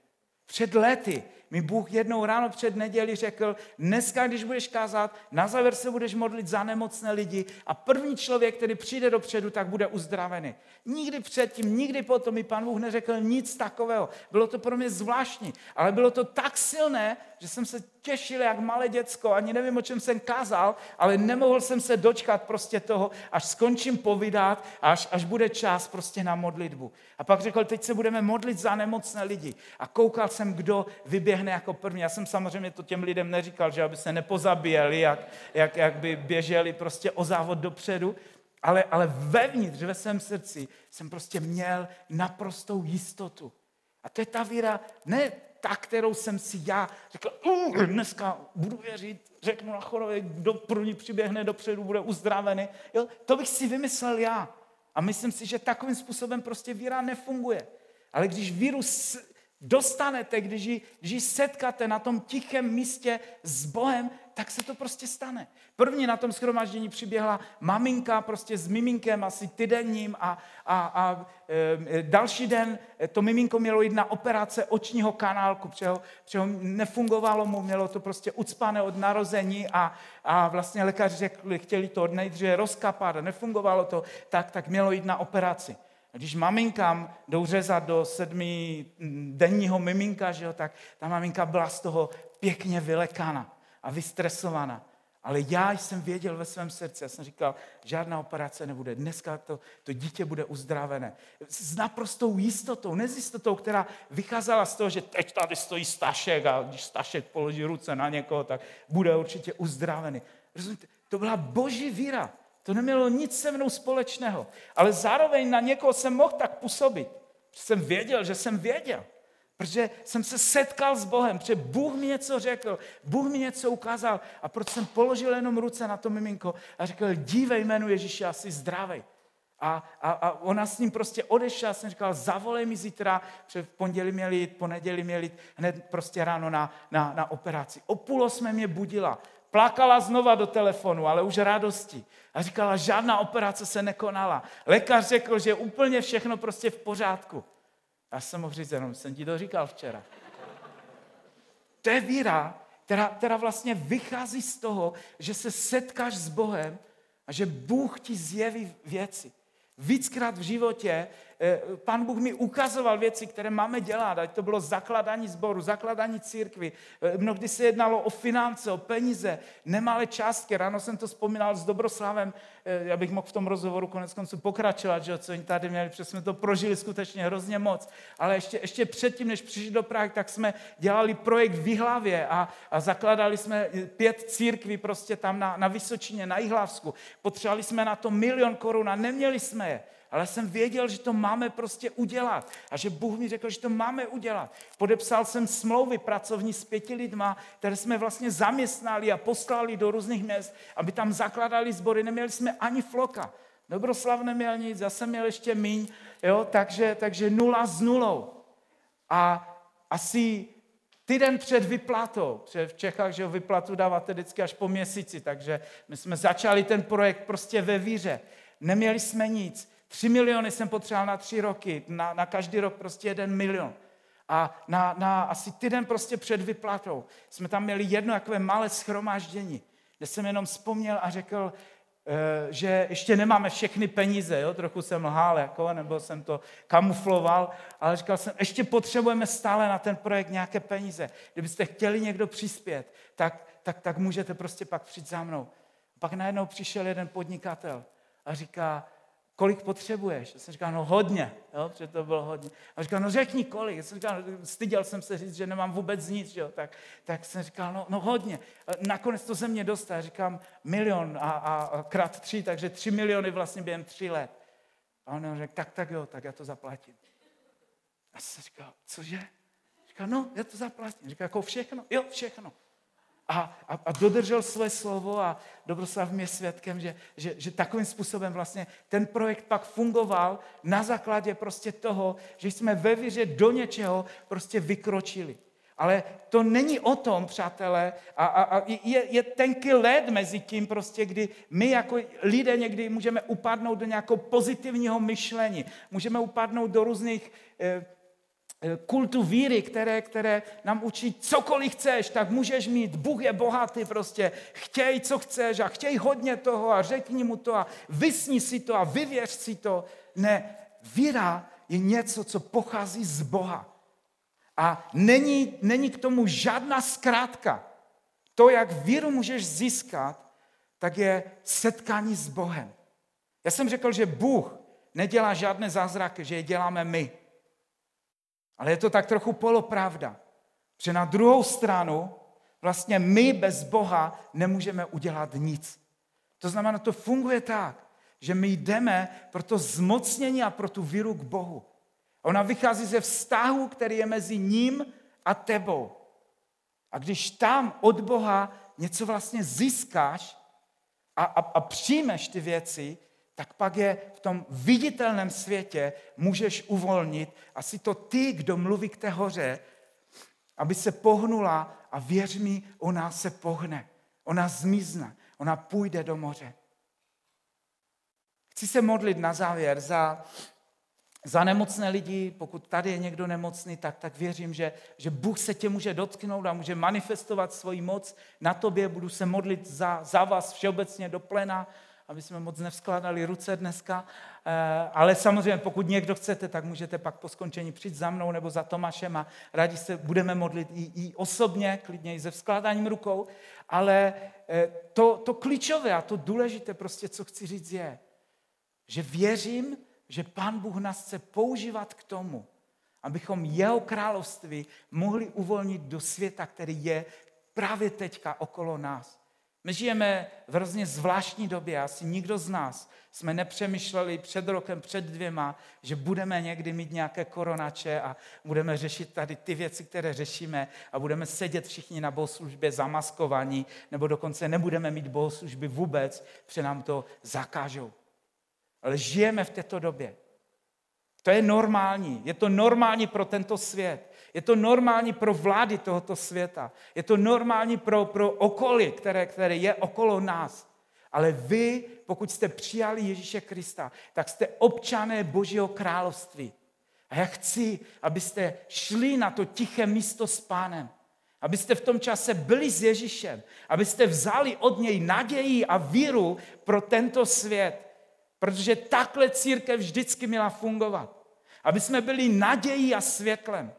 Před lety mi Bůh jednou ráno před neděli řekl, dneska, když budeš kázat, na závěr se budeš modlit za nemocné lidi a první člověk, který přijde dopředu, tak bude uzdravený. Nikdy předtím, nikdy potom mi pan Bůh neřekl nic takového. Bylo to pro mě zvláštní, ale bylo to tak silné, že jsem se těšil jak malé děcko, ani nevím, o čem jsem kázal, ale nemohl jsem se dočkat prostě toho, až skončím povídat, až, až bude čas prostě na modlitbu. A pak řekl, teď se budeme modlit za nemocné lidi. A koukal jsem, kdo vyběhne jako první. Já jsem samozřejmě to těm lidem neříkal, že aby se nepozabíjeli, jak, jak, jak by běželi prostě o závod dopředu, ale, ale vevnitř, ve svém srdci jsem prostě měl naprostou jistotu. A to je ta víra, ne ta, kterou jsem si já řekl, uh, dneska budu věřit, řeknu na chorově, kdo první přiběhne dopředu, bude uzdravený. Jo, to bych si vymyslel já. A myslím si, že takovým způsobem prostě víra nefunguje. Ale když víru dostanete, když ji, když ji setkáte na tom tichém místě s Bohem, tak se to prostě stane. První na tom schromaždění přiběhla maminka prostě s miminkem asi týdenním a, a, a e, další den to miminko mělo jít na operace očního kanálku, protože ho nefungovalo mu, mělo to prostě ucpané od narození a, a vlastně lékaři řekli, chtěli to nejdříve rozkapat a nefungovalo to, tak, tak mělo jít na operaci. Když maminkám jdou řezat do sedmi denního miminka, že jo, tak ta maminka byla z toho pěkně vylekana a vystresovaná. Ale já jsem věděl ve svém srdci, já jsem říkal, žádná operace nebude, dneska to, to dítě bude uzdravené. S naprostou jistotou, ne s jistotou, která vycházela z toho, že teď tady stojí Stašek a když Stašek položí ruce na někoho, tak bude určitě uzdravený. Rozumíte? To byla boží víra. To nemělo nic se mnou společného. Ale zároveň na někoho jsem mohl tak působit. Jsem věděl, že jsem věděl. Protože jsem se setkal s Bohem, protože Bůh mi něco řekl, Bůh mi něco ukázal a proč jsem položil jenom ruce na to miminko a řekl, dívej jménu Ježíše, asi zdravej. A, a, a ona s ním prostě odešla, já jsem říkal, zavolej mi zítra, protože v pondělí měli jít, ponedělí měli jít, hned prostě ráno na, na, na operaci. O půl osmé mě budila, Plakala znova do telefonu, ale už radosti. A říkala, žádná operace se nekonala. Lékař řekl, že je úplně všechno prostě v pořádku. Já jsem jenom jsem ti to říkal včera. To je víra, která, která vlastně vychází z toho, že se setkáš s Bohem a že Bůh ti zjeví věci. Víckrát v životě Pán Bůh mi ukazoval věci, které máme dělat, ať to bylo zakladání sboru, zakladání církvy. Eh, mnohdy se jednalo o finance, o peníze, nemalé částky. Ráno jsem to vzpomínal s Dobroslavem, eh, já bych mohl v tom rozhovoru konec konců pokračovat, že co oni tady měli, protože jsme to prožili skutečně hrozně moc. Ale ještě, ještě předtím, než přišli do Prahy, tak jsme dělali projekt v Jihlavě a, a zakladali jsme pět církví prostě tam na, na Vysočině, na Jihlavsku. Potřebovali jsme na to milion korun a neměli jsme je ale jsem věděl, že to máme prostě udělat a že Bůh mi řekl, že to máme udělat. Podepsal jsem smlouvy pracovní s pěti lidma, které jsme vlastně zaměstnali a poslali do různých měst, aby tam zakladali sbory. Neměli jsme ani floka. Dobroslav neměl nic, já jsem měl ještě míň, jo, takže, takže nula s nulou. A asi týden před vyplatou, protože v Čechách, že vyplatu dáváte vždycky až po měsíci, takže my jsme začali ten projekt prostě ve víře. Neměli jsme nic. Tři miliony jsem potřeboval na tři roky, na, na každý rok prostě jeden milion. A na, na asi týden prostě před vyplatou jsme tam měli jedno takové malé schromáždění, kde jsem jenom vzpomněl a řekl, Eh, že ještě nemáme všechny peníze, jo? trochu jsem lhal, jako, nebo jsem to kamufloval, ale říkal jsem, ještě potřebujeme stále na ten projekt nějaké peníze. Kdybyste chtěli někdo přispět, tak, tak, tak můžete prostě pak přijít za mnou. Pak najednou přišel jeden podnikatel a říká, kolik potřebuješ? Já jsem říkal, no hodně, jo, protože to bylo hodně. A říkal, no řekni kolik. Já jsem říkal, styděl jsem se říct, že nemám vůbec nic, jo. Tak, tak jsem říkal, no, no hodně. Nakonec to ze mě dostal, říkám milion a, a, a krát tři, takže tři miliony vlastně během tři let. A on řekl, tak, tak jo, tak já to zaplatím. A jsem říkal, cože? Říkal, no, já to zaplatím. Říkal, jako všechno? Jo, všechno a, a, a dodržel své slovo a Dobroslav mě svědkem, že, že, že takovým způsobem vlastně ten projekt pak fungoval na základě prostě toho, že jsme ve víře do něčeho prostě vykročili. Ale to není o tom, přátelé, a, a, a je, je tenký led mezi tím, prostě, kdy my jako lidé někdy můžeme upadnout do nějakého pozitivního myšlení, můžeme upadnout do různých eh, kultu víry, které, které nám učí, cokoliv chceš, tak můžeš mít. Bůh je bohatý prostě. Chtěj, co chceš a chtěj hodně toho a řekni mu to a vysni si to a vyvěř si to. Ne, víra je něco, co pochází z Boha. A není, není k tomu žádná zkrátka. To, jak víru můžeš získat, tak je setkání s Bohem. Já jsem řekl, že Bůh nedělá žádné zázraky, že je děláme my. Ale je to tak trochu polopravda. Že na druhou stranu vlastně my bez Boha nemůžeme udělat nic. To znamená, to funguje tak, že my jdeme pro to zmocnění a pro tu víru k Bohu. Ona vychází ze vztahu, který je mezi ním a tebou. A když tam od Boha něco vlastně získáš a, a, a přijmeš ty věci, tak pak je v tom viditelném světě můžeš uvolnit. Asi to ty, kdo mluví k té hoře, aby se pohnula a věř mi, ona se pohne. Ona zmizne, ona půjde do moře. Chci se modlit na závěr za, za nemocné lidi. Pokud tady je někdo nemocný, tak, tak věřím, že, že Bůh se tě může dotknout a může manifestovat svoji moc na tobě. Budu se modlit za, za vás všeobecně do plena aby jsme moc nevskládali ruce dneska. Eh, ale samozřejmě, pokud někdo chcete, tak můžete pak po skončení přijít za mnou nebo za Tomášem a rádi se budeme modlit i, i osobně, klidně i se vzkládáním rukou. Ale eh, to, to klíčové a to důležité prostě, co chci říct je, že věřím, že Pán Bůh nás chce používat k tomu, abychom jeho království mohli uvolnit do světa, který je právě teďka okolo nás. My žijeme v hrozně zvláštní době, asi nikdo z nás jsme nepřemýšleli před rokem, před dvěma, že budeme někdy mít nějaké koronače a budeme řešit tady ty věci, které řešíme a budeme sedět všichni na bohoslužbě zamaskovaní, nebo dokonce nebudeme mít bohoslužby vůbec, protože nám to zakážou. Ale žijeme v této době. To je normální. Je to normální pro tento svět. Je to normální pro vlády tohoto světa. Je to normální pro, pro okolí, které, které je okolo nás. Ale vy, pokud jste přijali Ježíše Krista, tak jste občané Božího království. A já chci, abyste šli na to tiché místo s pánem. Abyste v tom čase byli s Ježíšem. Abyste vzali od něj naději a víru pro tento svět. Protože takhle církev vždycky měla fungovat. Aby jsme byli nadějí a světlem.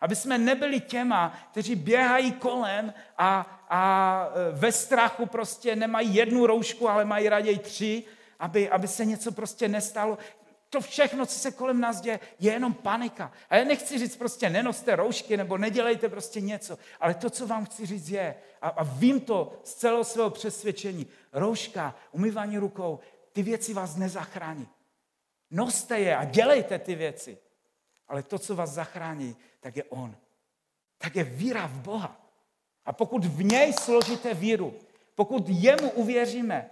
Aby jsme nebyli těma, kteří běhají kolem a, a e, ve strachu prostě nemají jednu roušku, ale mají raději tři, aby, aby se něco prostě nestalo. To všechno, co se kolem nás děje, je jenom panika. A já nechci říct prostě nenoste roušky nebo nedělejte prostě něco, ale to, co vám chci říct je, a, a vím to z celého svého přesvědčení, rouška, umývání rukou, ty věci vás nezachrání. Noste je a dělejte ty věci. Ale to, co vás zachrání, tak je On. Tak je víra v Boha. A pokud v něj složíte víru, pokud jemu uvěříme,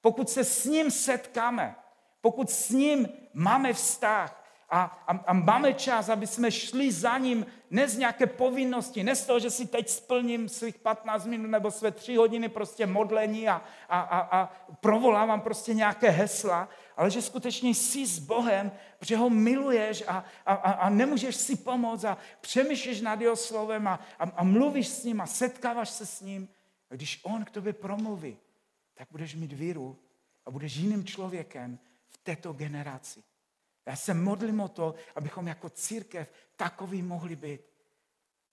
pokud se s ním setkáme, pokud s ním máme vztah a, a, a máme čas, aby jsme šli za ním ne z nějaké povinnosti, ne z toho, že si teď splním svých 15 minut nebo své 3 hodiny prostě modlení a, a, a, a provolávám prostě nějaké hesla, ale že skutečně jsi s Bohem, protože ho miluješ a, a, a, nemůžeš si pomoct a přemýšlíš nad jeho slovem a, a, a mluvíš s ním a setkáváš se s ním. A když on k tobě promluví, tak budeš mít víru a budeš jiným člověkem v této generaci. Já se modlím o to, abychom jako církev takový mohli být.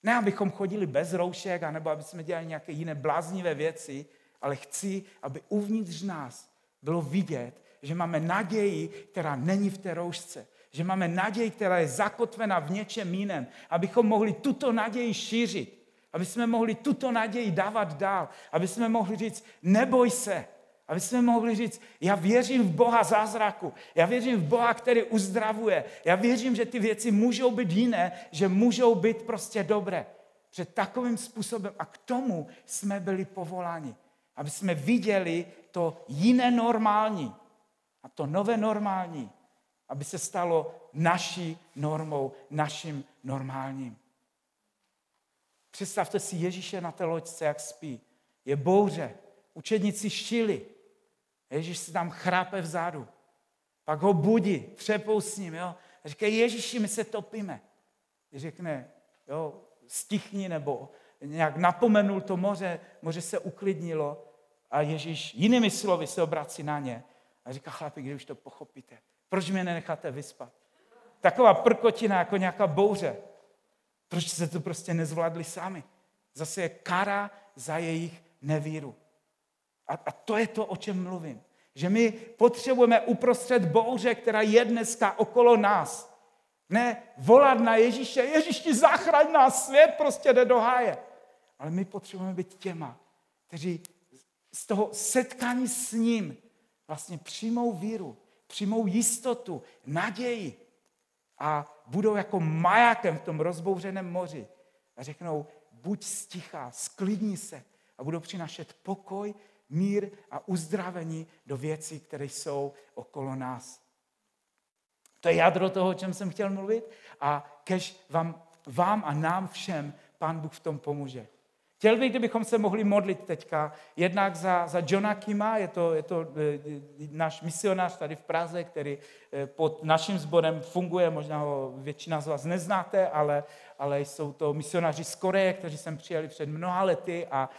Ne, abychom chodili bez roušek, anebo aby jsme dělali nějaké jiné bláznivé věci, ale chci, aby uvnitř nás bylo vidět, že máme naději, která není v té roušce. Že máme naději, která je zakotvena v něčem jiném. Abychom mohli tuto naději šířit. Aby jsme mohli tuto naději dávat dál. Aby jsme mohli říct, neboj se. Aby jsme mohli říct, já věřím v Boha zázraku. Já věřím v Boha, který uzdravuje. Já věřím, že ty věci můžou být jiné, že můžou být prostě dobré. Před takovým způsobem a k tomu jsme byli povoláni. Aby jsme viděli to jiné normální a to nové normální, aby se stalo naší normou, naším normálním. Představte si Ježíše na té loďce, jak spí. Je bouře, učedníci šili. Ježíš si tam chrápe vzadu. Pak ho budí, třepou s ním. Jo? A říká, Ježíši, my se topíme. Řekne, jo, stichni, nebo nějak napomenul to moře, moře se uklidnilo a Ježíš jinými slovy se obrací na ně a říká, chlapi, když už to pochopíte, proč mě nenecháte vyspat? Taková prkotina jako nějaká bouře. Proč se to prostě nezvládli sami? Zase je kara za jejich nevíru. A, a to je to, o čem mluvím. Že my potřebujeme uprostřed bouře, která je dneska okolo nás. Ne volat na Ježíše, Ježíši zachraň nás, svět prostě jde do háje. Ale my potřebujeme být těma, kteří z toho setkání s ním vlastně přijmou víru, přijmou jistotu, naději a budou jako majakem v tom rozbouřeném moři a řeknou, buď stichá, sklidni se a budou přinašet pokoj, mír a uzdravení do věcí, které jsou okolo nás. To je jádro toho, o čem jsem chtěl mluvit a kež vám, vám a nám všem Pán Bůh v tom pomůže. Chtěl bych, kdybychom se mohli modlit teďka, jednak za, za Johna Kima, je to, je to e, náš misionář tady v Praze, který e, pod naším sborem funguje, možná ho většina z vás neznáte, ale, ale jsou to misionáři z Koreje, kteří sem přijeli před mnoha lety a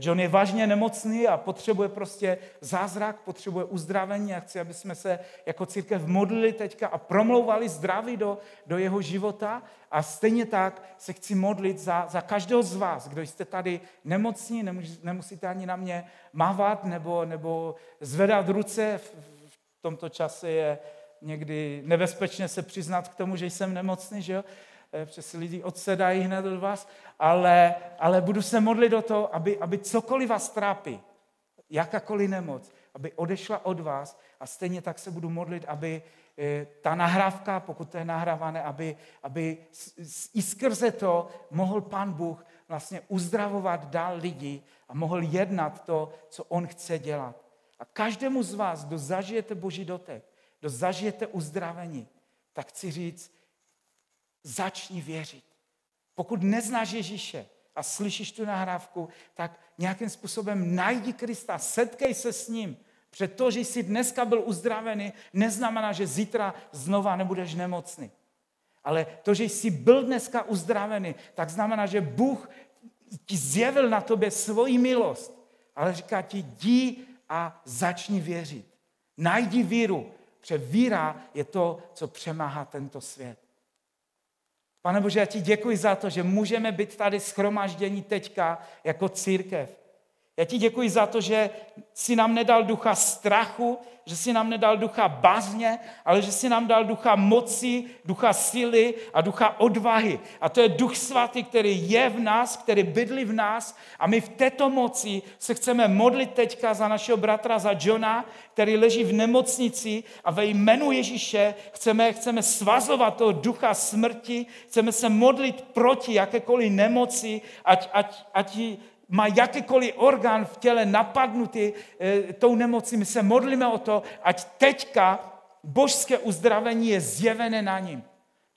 John je vážně nemocný a potřebuje prostě zázrak, potřebuje uzdravení a chci, aby jsme se jako církev modlili teďka a promlouvali zdraví do, do jeho života a stejně tak se chci modlit za, za každého z vás, kdo jste tady nemocní, nemusíte ani na mě mávat nebo, nebo zvedat ruce, v, v tomto čase je někdy nebezpečné se přiznat k tomu, že jsem nemocný, že jo? Eh, přes lidi odsedají hned od vás, ale, ale budu se modlit o to, aby, aby cokoliv vás trápí, jakákoliv nemoc, aby odešla od vás a stejně tak se budu modlit, aby eh, ta nahrávka, pokud to je nahrávané, aby, aby i skrze to mohl Pán Bůh vlastně uzdravovat dál lidi a mohl jednat to, co On chce dělat. A každému z vás, kdo zažijete Boží dotek, kdo zažijete uzdravení, tak chci říct, začni věřit. Pokud neznáš Ježíše a slyšíš tu nahrávku, tak nějakým způsobem najdi Krista, setkej se s ním. Protože to, že jsi dneska byl uzdravený, neznamená, že zítra znova nebudeš nemocný. Ale to, že jsi byl dneska uzdravený, tak znamená, že Bůh ti zjevil na tobě svoji milost. Ale říká ti, jdi a začni věřit. Najdi víru, protože víra je to, co přemáhá tento svět. Pane Bože, já ti děkuji za to, že můžeme být tady schromaždění teďka jako církev. Já ti děkuji za to, že si nám nedal ducha strachu, že si nám nedal ducha bázně, ale že si nám dal ducha moci, ducha síly a ducha odvahy. A to je duch svatý, který je v nás, který bydlí v nás a my v této moci se chceme modlit teďka za našeho bratra, za Johna, který leží v nemocnici a ve jménu Ježíše chceme, chceme svazovat toho ducha smrti, chceme se modlit proti jakékoliv nemoci, ať, ať, ať má jakýkoliv orgán v těle napadnutý e, tou nemocí, my se modlíme o to, ať teďka božské uzdravení je zjevené na ním.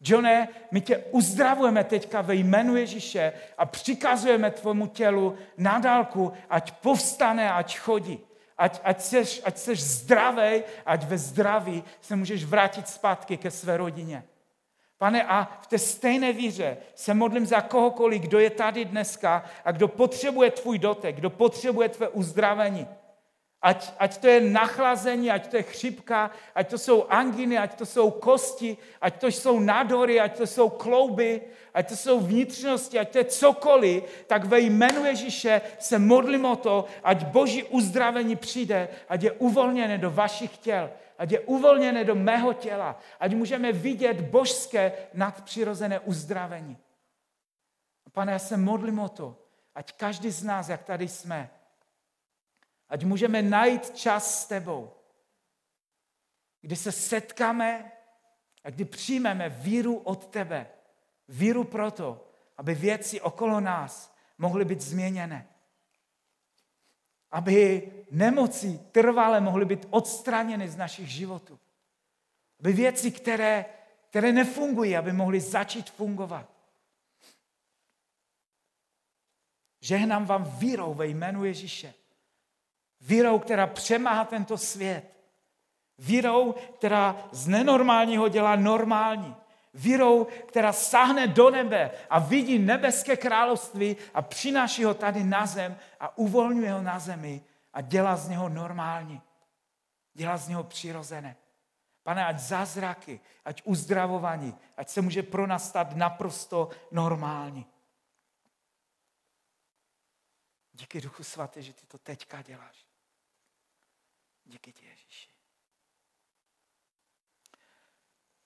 Johne, my tě uzdravujeme teďka ve jménu Ježíše a přikazujeme tvomu tělu na dálku, ať povstane, ať chodí. ať, ať, seš, ať seš zdravý, ať ve zdraví se můžeš vrátit zpátky ke své rodině. Pane, a v té stejné víře se modlím za kohokoliv, kdo je tady dneska a kdo potřebuje tvůj dotek, kdo potřebuje tvé uzdravení. Ať, ať to je nachlazení, ať to je chřipka, ať to jsou anginy, ať to jsou kosti, ať to jsou nádory, ať to jsou klouby, ať to jsou vnitřnosti, ať to je cokoliv, tak ve jménu Ježíše se modlím o to, ať boží uzdravení přijde, ať je uvolněné do vašich těl, ať je uvolněné do mého těla, ať můžeme vidět božské nadpřirozené uzdravení. Pane, já se modlím o to, ať každý z nás, jak tady jsme, Ať můžeme najít čas s tebou, kdy se setkáme a kdy přijmeme víru od tebe. Víru proto, aby věci okolo nás mohly být změněné. Aby nemoci trvale mohly být odstraněny z našich životů. Aby věci, které, které nefungují, aby mohly začít fungovat. Žehnám vám vírou ve jménu Ježíše. Vírou, která přemáhá tento svět. Vírou, která z nenormálního dělá normální. Vírou, která sáhne do nebe a vidí nebeské království a přináší ho tady na zem a uvolňuje ho na zemi a dělá z něho normální. Dělá z něho přirozené. Pane, ať zázraky, ať uzdravování, ať se může pro nás stát naprosto normální. Díky Duchu Svatý, že ty to teďka děláš. Díky ti, Ježíši.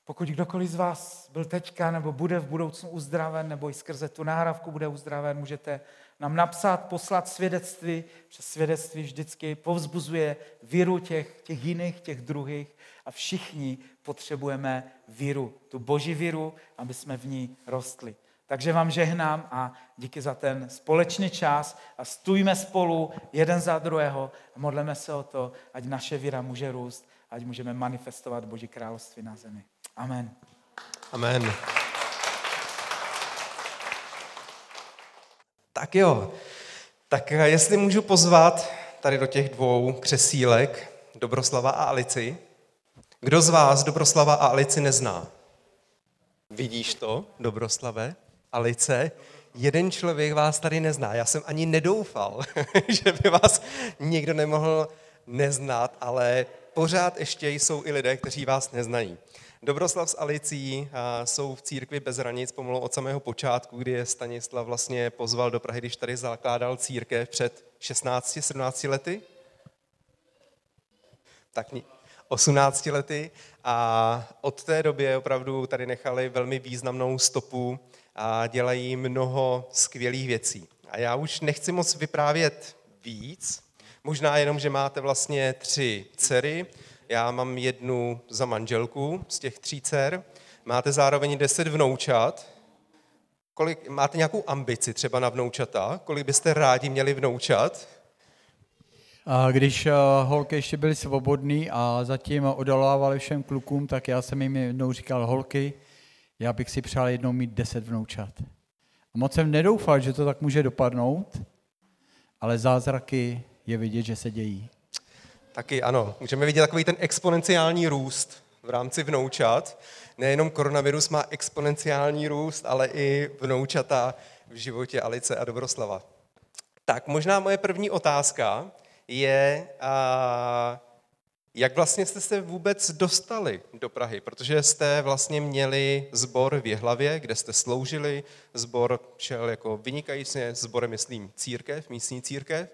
Pokud kdokoliv z vás byl teďka nebo bude v budoucnu uzdraven, nebo i skrze tu náhravku bude uzdraven, můžete nám napsat, poslat svědectví, že svědectví vždycky povzbuzuje víru těch, těch jiných, těch druhých a všichni potřebujeme víru, tu boží víru, aby jsme v ní rostli. Takže vám žehnám a díky za ten společný čas a stůjme spolu jeden za druhého a modleme se o to, ať naše víra může růst, ať můžeme manifestovat Boží království na zemi. Amen. Amen. Tak jo, tak jestli můžu pozvat tady do těch dvou křesílek Dobroslava a Alici. Kdo z vás Dobroslava a Alici nezná? Vidíš to, Dobroslave? Alice, jeden člověk vás tady nezná. Já jsem ani nedoufal, [laughs] že by vás někdo nemohl neznat, ale pořád ještě jsou i lidé, kteří vás neznají. Dobroslav s Alicí jsou v církvi bez hranic pomalu od samého počátku, kdy je Stanislav vlastně pozval do Prahy, když tady zakládal církev před 16-17 lety. Tak 18 lety a od té doby opravdu tady nechali velmi významnou stopu a dělají mnoho skvělých věcí. A já už nechci moc vyprávět víc, možná jenom, že máte vlastně tři dcery, já mám jednu za manželku z těch tří dcer, máte zároveň deset vnoučat, kolik, máte nějakou ambici třeba na vnoučata, kolik byste rádi měli vnoučat? A když uh, holky ještě byly svobodný a zatím odolávali všem klukům, tak já jsem jim jednou říkal, holky, já bych si přál jednou mít deset vnoučat. A moc jsem nedoufal, že to tak může dopadnout, ale zázraky je vidět, že se dějí. Taky ano, můžeme vidět takový ten exponenciální růst v rámci vnoučat. Nejenom koronavirus má exponenciální růst, ale i vnoučata v životě Alice a Dobroslava. Tak možná moje první otázka je, a, jak vlastně jste se vůbec dostali do Prahy? Protože jste vlastně měli zbor v Jehlavě, kde jste sloužili, zbor šel jako vynikající, zborem myslím církev, místní církev.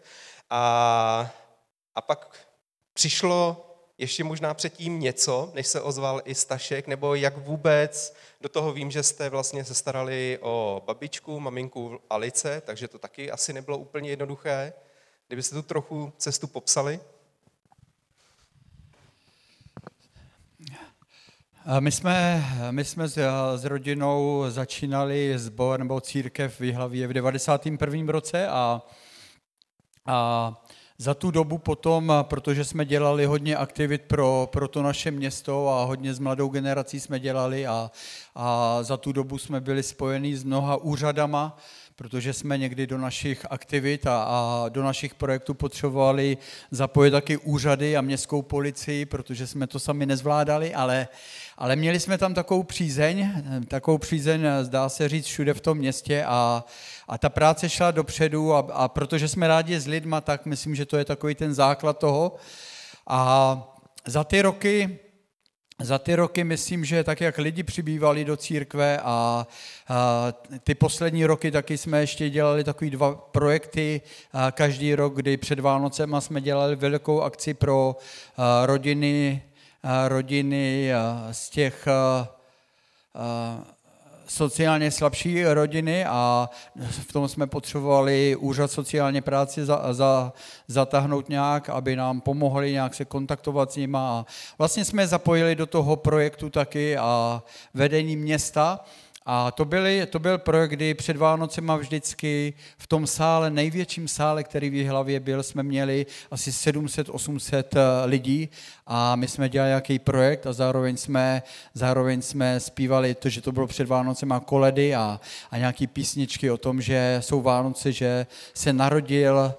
A, a pak přišlo ještě možná předtím něco, než se ozval i Stašek, nebo jak vůbec, do toho vím, že jste vlastně se starali o babičku, maminku Alice, takže to taky asi nebylo úplně jednoduché. Kdybyste tu trochu cestu popsali? My jsme, my jsme s, s rodinou začínali sbor nebo církev v Jihlavě v 91. roce a, a za tu dobu potom, protože jsme dělali hodně aktivit pro, pro to naše město a hodně s mladou generací jsme dělali a, a za tu dobu jsme byli spojeni s mnoha úřadama, protože jsme někdy do našich aktivit a, a do našich projektů potřebovali zapojit taky úřady a městskou policii, protože jsme to sami nezvládali, ale, ale měli jsme tam takovou přízeň, takovou přízeň, zdá se říct, všude v tom městě a, a ta práce šla dopředu a, a protože jsme rádi s lidma, tak myslím, že to je takový ten základ toho. A za ty roky za ty roky myslím, že tak, jak lidi přibývali do církve a, a ty poslední roky taky jsme ještě dělali takový dva projekty každý rok, kdy před Vánocem jsme dělali velkou akci pro rodiny, rodiny z těch sociálně slabší rodiny a v tom jsme potřebovali úřad sociálně práci za, za, zatáhnout nějak, aby nám pomohli nějak se kontaktovat s nima. A vlastně jsme zapojili do toho projektu taky a vedení města a to, byly, to byl projekt, kdy před Vánocema vždycky v tom sále, největším sále, který v hlavě byl, jsme měli asi 700-800 eh, lidí a my jsme dělali nějaký projekt a zároveň jsme, zároveň jsme zpívali to, že to bylo před Vánocema koledy a, a nějaký písničky o tom, že jsou Vánoce, že se narodil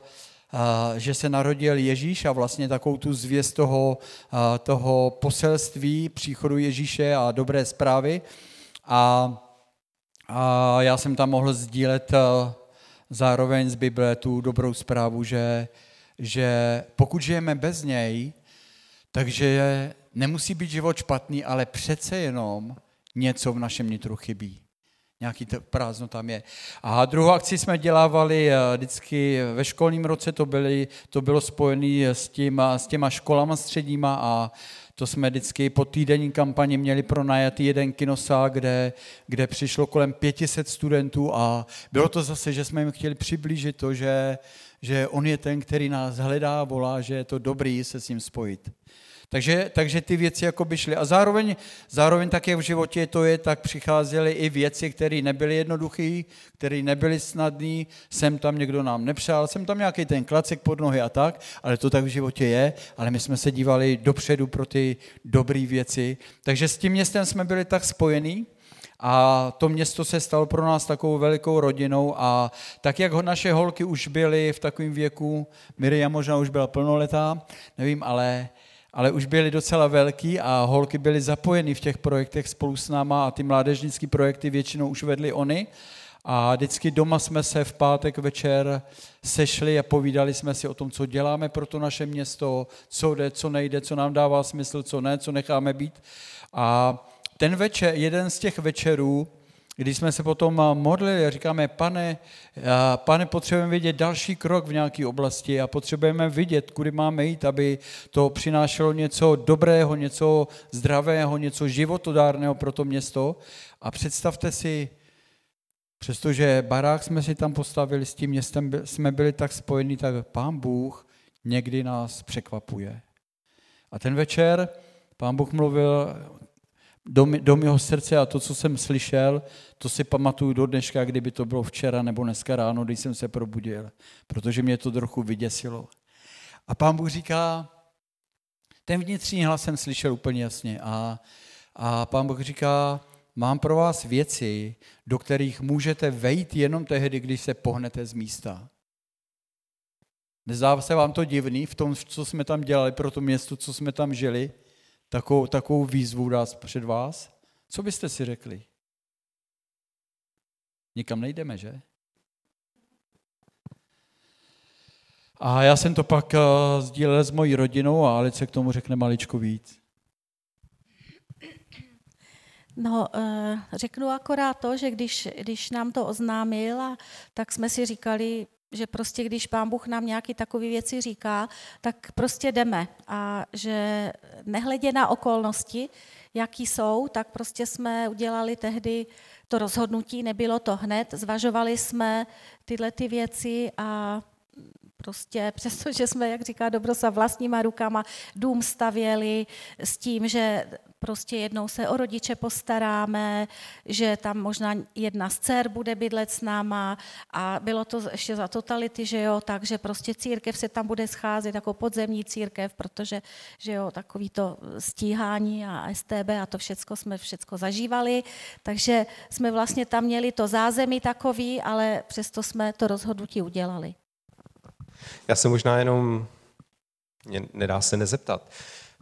Uh, že se narodil Ježíš a vlastně takovou tu zvěst toho, uh, toho poselství příchodu Ježíše a dobré zprávy. A a já jsem tam mohl sdílet eh, zároveň z Bible tu dobrou zprávu, že, že pokud žijeme bez něj, takže nemusí být život špatný, ale přece jenom něco v našem nitru chybí. Nějaký prázdno tam je. A druhou akci jsme dělávali eh, vždycky ve školním roce, to, byly, to bylo spojené s, tím, s těma školama středníma a to jsme vždycky po týdenní kampani měli pronajatý jeden kinosál, kde, kde přišlo kolem 500 studentů a bylo to zase, že jsme jim chtěli přiblížit to, že, že on je ten, který nás hledá, volá, že je to dobrý se s ním spojit. Takže, takže ty věci jako by šly. A zároveň, zároveň tak, jak v životě to je, tak přicházely i věci, které nebyly jednoduché, které nebyly snadné. Sem tam někdo nám nepřál, jsem tam nějaký ten klacek pod nohy a tak, ale to tak v životě je. Ale my jsme se dívali dopředu pro ty dobré věci. Takže s tím městem jsme byli tak spojení, a to město se stalo pro nás takovou velikou rodinou a tak, jak naše holky už byly v takovém věku, Miriam možná už byla plnoletá, nevím, ale ale už byli docela velký a holky byly zapojeny v těch projektech spolu s náma a ty mládežnické projekty většinou už vedly oni. A vždycky doma jsme se v pátek večer sešli a povídali jsme si o tom, co děláme pro to naše město, co jde, co nejde, co nám dává smysl, co ne, co necháme být. A ten večer, jeden z těch večerů, když jsme se potom modlili, říkáme, pane, pane, potřebujeme vidět další krok v nějaké oblasti a potřebujeme vidět, kudy máme jít, aby to přinášelo něco dobrého, něco zdravého, něco životodárného pro to město. A představte si, přestože barák jsme si tam postavili, s tím městem jsme byli tak spojení, tak pán Bůh někdy nás překvapuje. A ten večer pán Bůh mluvil do, do mého srdce a to, co jsem slyšel, to si pamatuju do dneška, kdyby to bylo včera nebo dneska ráno, když jsem se probudil, protože mě to trochu vyděsilo. A pán Bůh říká, ten vnitřní hlas jsem slyšel úplně jasně a, a pán Bůh říká, mám pro vás věci, do kterých můžete vejít jenom tehdy, když se pohnete z místa. Nezdá se vám to divný v tom, co jsme tam dělali pro to město, co jsme tam žili? Takovou, takovou výzvu dát před vás, co byste si řekli? Nikam nejdeme, že? A já jsem to pak uh, sdílel s mojí rodinou a Alice k tomu řekne maličko víc. No, uh, řeknu akorát to, že když, když nám to oznámil, tak jsme si říkali, že prostě když pán Bůh nám nějaké takové věci říká, tak prostě jdeme. A že nehledě na okolnosti, jaký jsou, tak prostě jsme udělali tehdy to rozhodnutí, nebylo to hned, zvažovali jsme tyhle ty věci a prostě [laughs] přestože jsme, jak říká Dobrosa, vlastníma rukama dům stavěli s tím, že prostě jednou se o rodiče postaráme, že tam možná jedna z dcer bude bydlet s náma a bylo to ještě za totality, že jo, takže prostě církev se tam bude scházet jako podzemní církev, protože, že jo, takový to stíhání a STB a to všecko jsme všecko zažívali, takže jsme vlastně tam měli to zázemí takový, ale přesto jsme to rozhodnutí udělali. Já se možná jenom, nedá se nezeptat,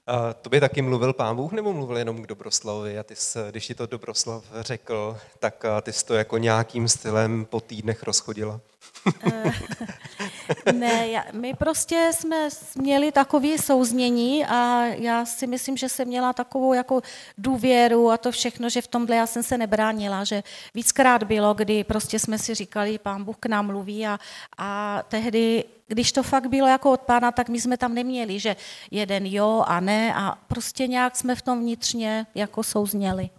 a to by taky mluvil pán Bůh, nebo mluvil jenom k Dobroslavovi? A ty jsi, když ti to Dobroslav řekl, tak ty jsi to jako nějakým stylem po týdnech rozchodila? [laughs] Ne, já, my prostě jsme měli takové souznění a já si myslím, že jsem měla takovou jako důvěru a to všechno, že v tomhle já jsem se nebránila, že víckrát bylo, kdy prostě jsme si říkali, pán Bůh k nám mluví a, a tehdy když to fakt bylo jako od pána, tak my jsme tam neměli, že jeden jo a ne a prostě nějak jsme v tom vnitřně jako souzněli.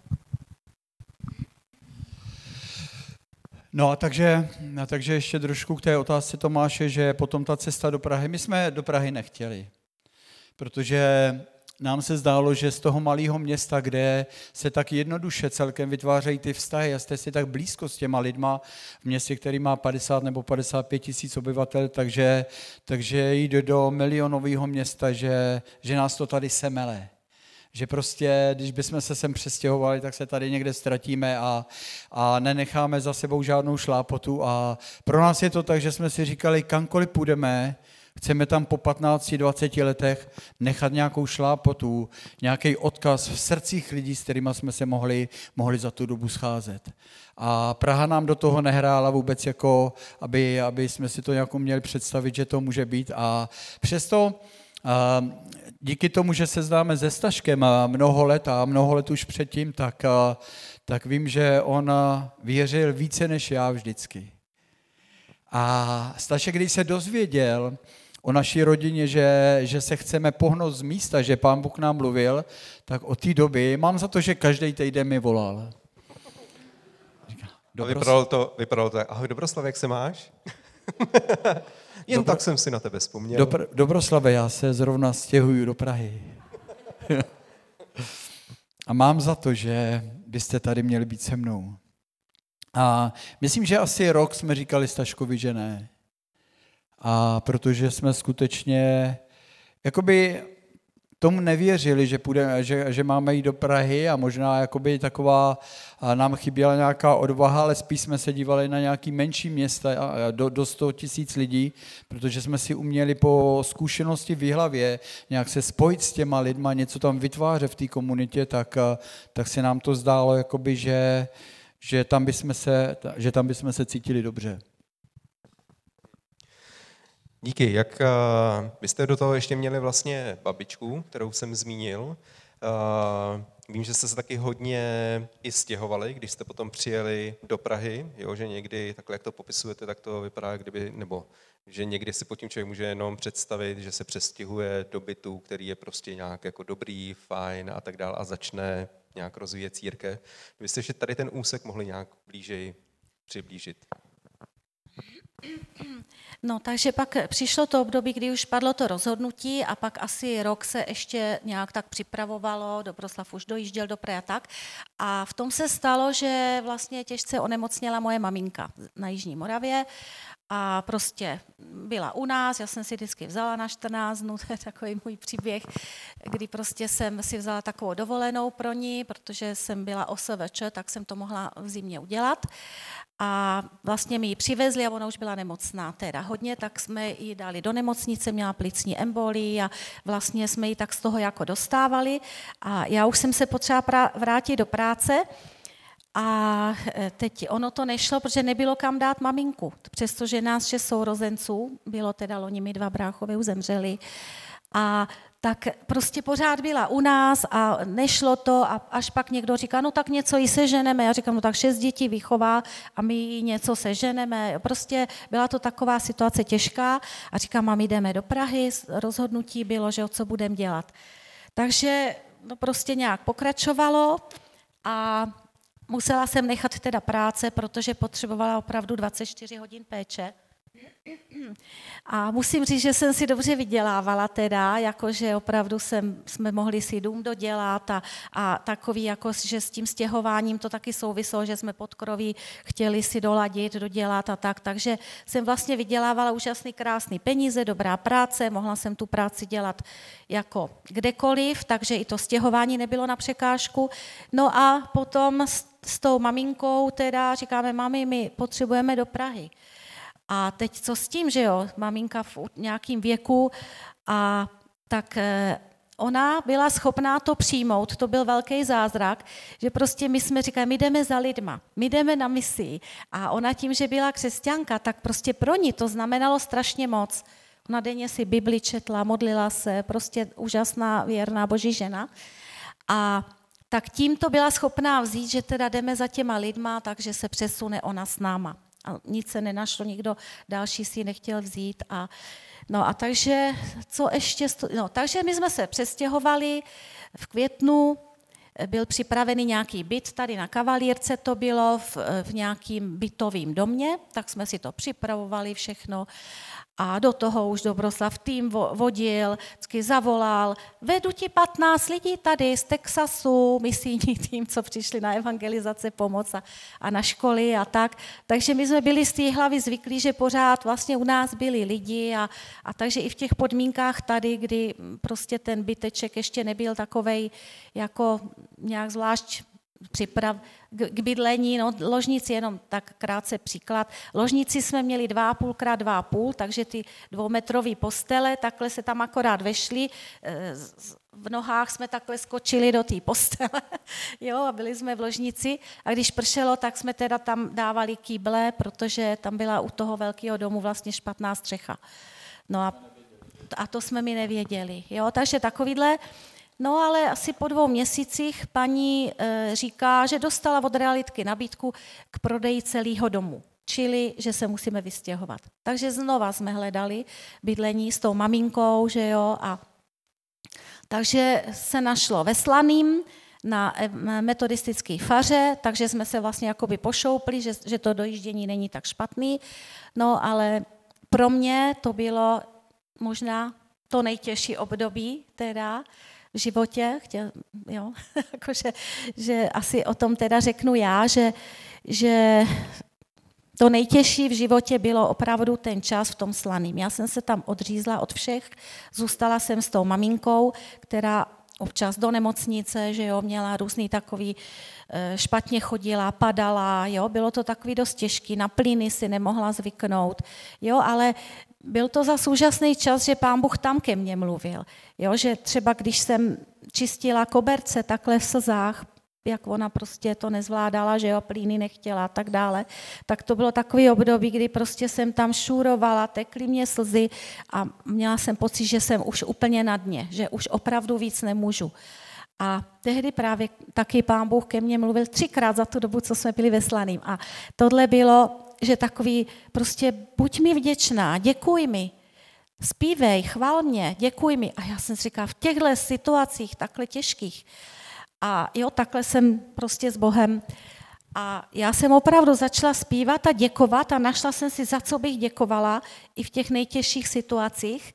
No a takže, a takže ještě trošku k té otázce Tomáše, že potom ta cesta do Prahy, my jsme do Prahy nechtěli, protože nám se zdálo, že z toho malého města, kde se tak jednoduše celkem vytvářejí ty vztahy a jste si tak blízko s těma lidma v městě, který má 50 nebo 55 tisíc obyvatel, takže, takže jít do milionového města, že, že nás to tady semele že prostě, když bychom se sem přestěhovali, tak se tady někde ztratíme a, a nenecháme za sebou žádnou šlápotu a pro nás je to tak, že jsme si říkali, kamkoliv půjdeme, chceme tam po 15-20 letech nechat nějakou šlápotu, nějaký odkaz v srdcích lidí, s kterými jsme se mohli, mohli za tu dobu scházet. A Praha nám do toho nehrála vůbec jako, aby, aby jsme si to nějakou měli představit, že to může být. A přesto díky tomu, že se známe se Staškem mnoho let a mnoho let už předtím, tak, tak vím, že on věřil více než já vždycky. A Stašek, když se dozvěděl o naší rodině, že, že se chceme pohnout z místa, že pán Bůh nám mluvil, tak od té doby mám za to, že každý týden mi volal. Říká, vypadalo to, vypadalo to tak, ahoj Dobroslav, jak se máš? [laughs] Jen Dobro... tak jsem si na tebe vzpomněl. Dobr... Dobroslave, já se zrovna stěhuju do Prahy. [laughs] A mám za to, že byste tady měli být se mnou. A myslím, že asi rok jsme říkali Staškovi, že ne. A protože jsme skutečně, jakoby tomu nevěřili, že, půjde, že, že máme jít do Prahy a možná jakoby taková, nám chyběla nějaká odvaha, ale spíš jsme se dívali na nějaký menší města do, do 100 tisíc lidí, protože jsme si uměli po zkušenosti v hlavě nějak se spojit s těma lidma, něco tam vytvářet v té komunitě, tak, tak se nám to zdálo, jakoby, že, že, tam bychom se, že tam bychom se cítili dobře. Díky. Jak uh, byste do toho ještě měli vlastně babičku, kterou jsem zmínil. Uh, vím, že jste se taky hodně i stěhovali, když jste potom přijeli do Prahy, jo, že někdy, takhle jak to popisujete, tak to vypadá, kdyby, nebo že někdy si pod tím člověk může jenom představit, že se přestěhuje do bytu, který je prostě nějak jako dobrý, fajn a tak dále a začne nějak rozvíjet církev. Kdybyste ještě tady ten úsek mohli nějak blížej přiblížit. No, takže pak přišlo to období, kdy už padlo to rozhodnutí a pak asi rok se ještě nějak tak připravovalo, Dobroslav už dojížděl do Prahy a tak. A v tom se stalo, že vlastně těžce onemocněla moje maminka na Jižní Moravě a prostě byla u nás, já jsem si vždycky vzala na 14 dnů, [laughs] to je takový můj příběh, kdy prostě jsem si vzala takovou dovolenou pro ní, protože jsem byla OSVČ, tak jsem to mohla v zimě udělat. A vlastně mi ji přivezli a ona už byla nemocná teda hodně, tak jsme ji dali do nemocnice, měla plicní embolii a vlastně jsme ji tak z toho jako dostávali. A já už jsem se potřeba vrátit do práce, a e, teď ono to nešlo, protože nebylo kam dát maminku. Přestože nás šest sourozenců, bylo teda loni mi dva bráchové zemřeli, a tak prostě pořád byla u nás a nešlo to a až pak někdo říká, no tak něco ji seženeme. Já říkám, no tak šest dětí vychová a my jí něco seženeme. Prostě byla to taková situace těžká a říkám, mami, jdeme do Prahy, rozhodnutí bylo, že co budeme dělat. Takže no prostě nějak pokračovalo a musela jsem nechat teda práce, protože potřebovala opravdu 24 hodin péče A musím říct, že jsem si dobře vydělávala teda, jakože opravdu jsem, jsme mohli si dům dodělat a, a takový, jako, že s tím stěhováním to taky souviselo, že jsme pod kroví chtěli si doladit, dodělat a tak. Takže jsem vlastně vydělávala úžasný, krásný peníze, dobrá práce, mohla jsem tu práci dělat jako kdekoliv, takže i to stěhování nebylo na překážku. No a potom s, s tou maminkou teda říkáme, mami, my potřebujeme do Prahy. A teď co s tím, že jo, maminka v nějakém věku a tak eh, ona byla schopná to přijmout, to byl velký zázrak, že prostě my jsme říkali, my jdeme za lidma, my jdeme na misi. A ona tím, že byla křesťanka, tak prostě pro ní to znamenalo strašně moc. Ona denně si Bibli četla, modlila se, prostě úžasná, věrná boží žena. A tak tím to byla schopná vzít, že teda jdeme za těma lidma, takže se přesune ona s náma. A nic se nenašlo, nikdo další si nechtěl vzít. A, no a takže, co ještě, no, takže my jsme se přestěhovali v květnu, byl připravený nějaký byt, tady na Kavalírce to bylo, v, v nějakým bytovým domě, tak jsme si to připravovali všechno a do toho už Dobroslav tým vodil, vždycky zavolal, vedu ti 15 lidí tady z Texasu, misijní [laughs] tým, co přišli na evangelizace pomoc a, a na školy a tak. Takže my jsme byli z té hlavy zvyklí, že pořád vlastně u nás byli lidi a, a takže i v těch podmínkách tady, kdy prostě ten byteček ještě nebyl takovej jako nějak zvlášť připrav, k bydlení, no, ložnici jenom tak krátce příklad. Ložnici jsme měli 2,5 krát 2,5, takže ty dvoumetrové postele, takhle se tam akorát vešli, eh, v nohách jsme takhle skočili do té postele, [laughs] jo, a byli jsme v ložnici a když pršelo, tak jsme teda tam dávali kýble, protože tam byla u toho velkého domu vlastně špatná střecha. No a, a to jsme mi nevěděli, jo, takže takovýhle No ale asi po dvou měsících paní e, říká, že dostala od realitky nabídku k prodeji celého domu, čili že se musíme vystěhovat. Takže znova jsme hledali bydlení s tou maminkou, že jo, a takže se našlo ve Slaným, na metodistické faře, takže jsme se vlastně jakoby pošoupli, že, že to dojíždění není tak špatný. No ale pro mě to bylo možná to nejtěžší období teda, v životě, chtěl, jo, [laughs] jakože, že asi o tom teda řeknu já, že, že to nejtěžší v životě bylo opravdu ten čas v tom slaným. Já jsem se tam odřízla od všech, zůstala jsem s tou maminkou, která občas do nemocnice, že jo, měla různý takový, eh, špatně chodila, padala, jo, bylo to takový dost těžký, na plyny si nemohla zvyknout, jo, ale byl to zase úžasný čas, že pán Bůh tam ke mně mluvil. Jo, že třeba když jsem čistila koberce takhle v slzách, jak ona prostě to nezvládala, že jo, plíny nechtěla a tak dále, tak to bylo takový období, kdy prostě jsem tam šúrovala, tekly mě slzy a měla jsem pocit, že jsem už úplně na dně, že už opravdu víc nemůžu. A tehdy právě taky pán Bůh ke mně mluvil třikrát za tu dobu, co jsme byli ve Slaným. A tohle bylo že takový prostě buď mi vděčná, děkuj mi, zpívej, chval mě, děkuj mi. A já jsem si říkala, v těchto situacích takhle těžkých, a jo, takhle jsem prostě s Bohem. A já jsem opravdu začala zpívat a děkovat a našla jsem si, za co bych děkovala i v těch nejtěžších situacích.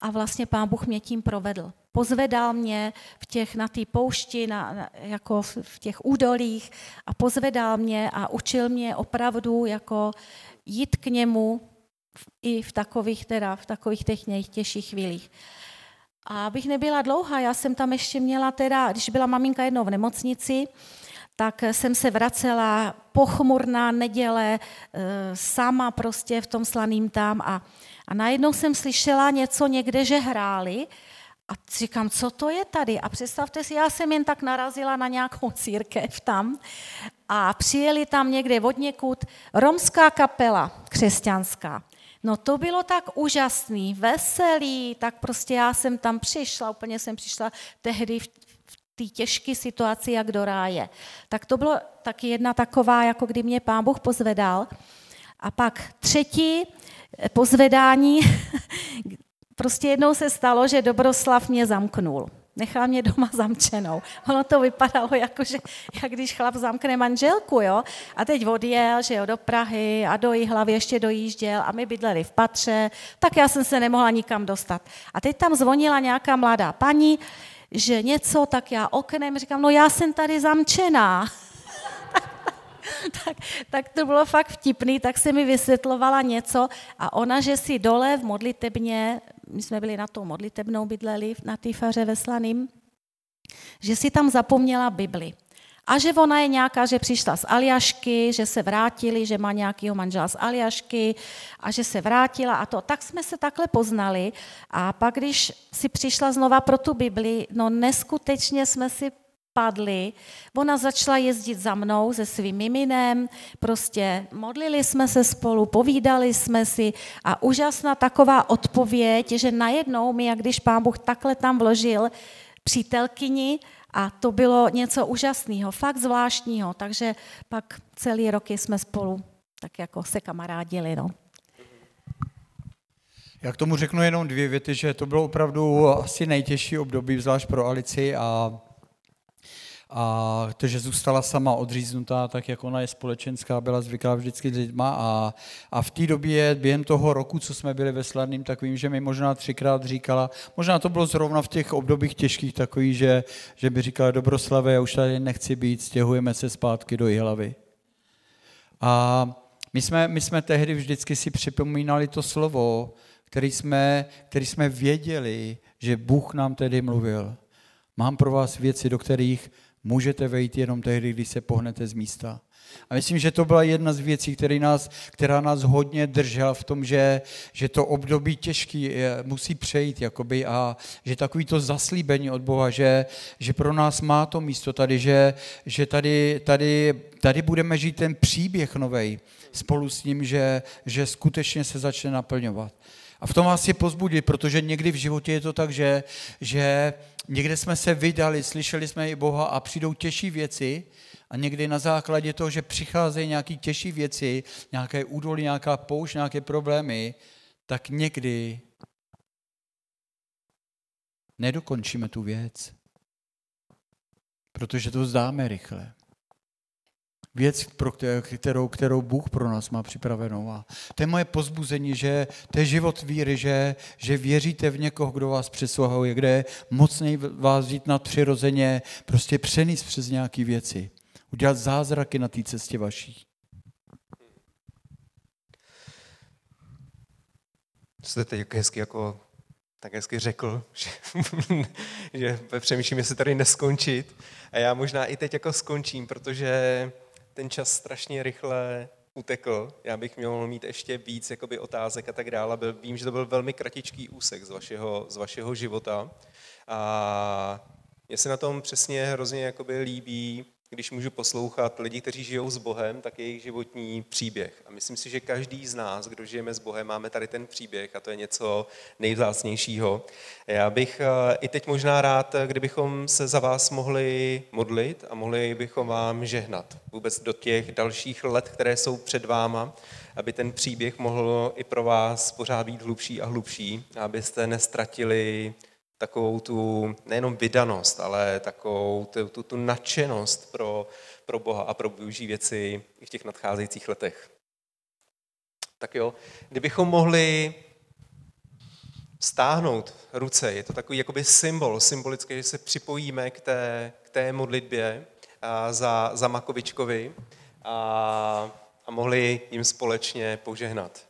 A vlastně pán Bůh mě tím provedl pozvedal mě v těch, na té poušti, na, na, jako v, v těch údolích a pozvedal mě a učil mě opravdu jako jít k němu v, i v takových, teda, v takových těch nejtěžších chvílích. A abych nebyla dlouhá, já jsem tam ještě měla teda, když byla maminka jednou v nemocnici, tak jsem se vracela pochmurná neděle, e, sama prostě v tom slaným tam a, a najednou jsem slyšela něco někde, že hráli a říkám, co to je tady? A představte si, já jsem jen tak narazila na nějakou [laughs] církev tam a přijeli tam někde od někud romská kapela křesťanská. No to bylo tak úžasný, veselý, tak prostě já jsem tam přišla, úplně jsem přišla tehdy v, té těžké situaci, jak do ráje. Tak to bylo taky jedna taková, jako kdy mě pán Bůh pozvedal. A pak třetí pozvedání, [laughs] prostě jednou se stalo, že Dobroslav mě zamknul. Nechal mě doma [laughs] zamčenou. Ono to vypadalo jako, že, jak když chlap zamkne manželku, jo. A teď odjel, že jo, do Prahy a do Jihlavy ještě dojížděl a my bydleli v patře, tak já jsem se nemohla nikam dostat. A teď tam zvonila nějaká mladá paní, že něco, tak já oknem říkám, no já jsem tady zamčená. [laughs] tak, tak to bylo fakt vtipný, tak se mi vysvětlovala něco a ona, že si dole v modlitebně, my jsme byli na tou modlitebnou bydleli, na té faře ve Slaným, že si tam zapomněla Bibli. A že ona je nějaká, že přišla z Aljašky, že se vrátili, že má nějakýho manžela z Aljašky a že se vrátila a to. Tak jsme se takhle poznali a pak, když si přišla znova pro tu Bibli, no neskutečně jsme si padli. Ona začala jezdit za mnou se svým miminem, prostě modlili jsme se spolu, povídali jsme si a úžasná taková odpověď, že najednou mi, jak když pán Bůh takhle tam vložil přítelkyni, a to bylo něco úžasného, fakt zvláštního, takže pak celý roky jsme spolu tak jako se kamarádili. No. Já k tomu řeknu jenom dvě věty, že to bylo opravdu asi nejtěžší období, zvlášť pro Alici a a to, že zůstala sama odříznutá, tak jak ona je společenská, byla zvyklá vždycky s lidma a, a v té době, během toho roku, co jsme byli ve Sladným, tak vím, že mi možná třikrát říkala, možná to bylo zrovna v těch obdobích těžkých takový, že, že by říkala, Dobroslave, já už tady nechci být, stěhujeme se zpátky do Jihlavy. A my jsme, my jsme tehdy vždycky si připomínali to slovo, který jsme, který jsme věděli, že Bůh nám tedy mluvil. Mám pro vás věci, do kterých můžete vejít jenom tehdy, když se pohnete z místa. A myslím, že to byla jedna z věcí, která nás, která nás hodně držela v tom, že, že to období těžký je, musí přejít jakoby, a že takový to zaslíbení od Boha, že, že pro nás má to místo tady, že, že tady, tady, tady budeme žít ten příběh novej spolu s ním, že, že skutečně se začne naplňovat. A v tom vás je pozbudit, protože někdy v životě je to tak, že, že někde jsme se vydali, slyšeli jsme i Boha a přijdou těžší věci. A někdy na základě toho, že přicházejí nějaké těžší věci, nějaké údolí, nějaká poušť, nějaké problémy, tak někdy nedokončíme tu věc, protože to zdáme rychle věc, pro kterou, kterou Bůh pro nás má připravenou. A to je moje pozbuzení, že to je život víry, že, že věříte v někoho, kdo vás přesahuje, kde je mocnej vás žít nadpřirozeně, prostě přenést přes nějaké věci. Udělat zázraky na té cestě vaší. Jste teď hezky jako tak hezky řekl, že, [laughs] že přemýšlím, jestli tady neskončit. A já možná i teď jako skončím, protože ten čas strašně rychle utekl. Já bych měl mít ještě víc jakoby, otázek a tak dále. Byl, vím, že to byl velmi kratičký úsek z vašeho, z vašeho života. A mně se na tom přesně hrozně jakoby, líbí když můžu poslouchat lidi, kteří žijou s Bohem, tak jejich životní příběh. A myslím si, že každý z nás, kdo žijeme s Bohem, máme tady ten příběh a to je něco nejvzácnějšího. Já bych eh, i teď možná rád, kdybychom se za vás mohli modlit a mohli bychom vám žehnat vůbec do těch dalších let, které jsou před váma, aby ten příběh mohl i pro vás pořád být hlubší a hlubší, abyste nestratili takovou tu nejenom vydanost, ale takovou tu, tu, tu nadšenost pro, pro Boha a pro využí věci v těch nadcházejících letech. Tak jo, kdybychom mohli stáhnout ruce, je to takový jakoby symbol, symbolický, že se připojíme k té, k té modlitbě a za, za Makovičkovi a, a mohli jim společně požehnat.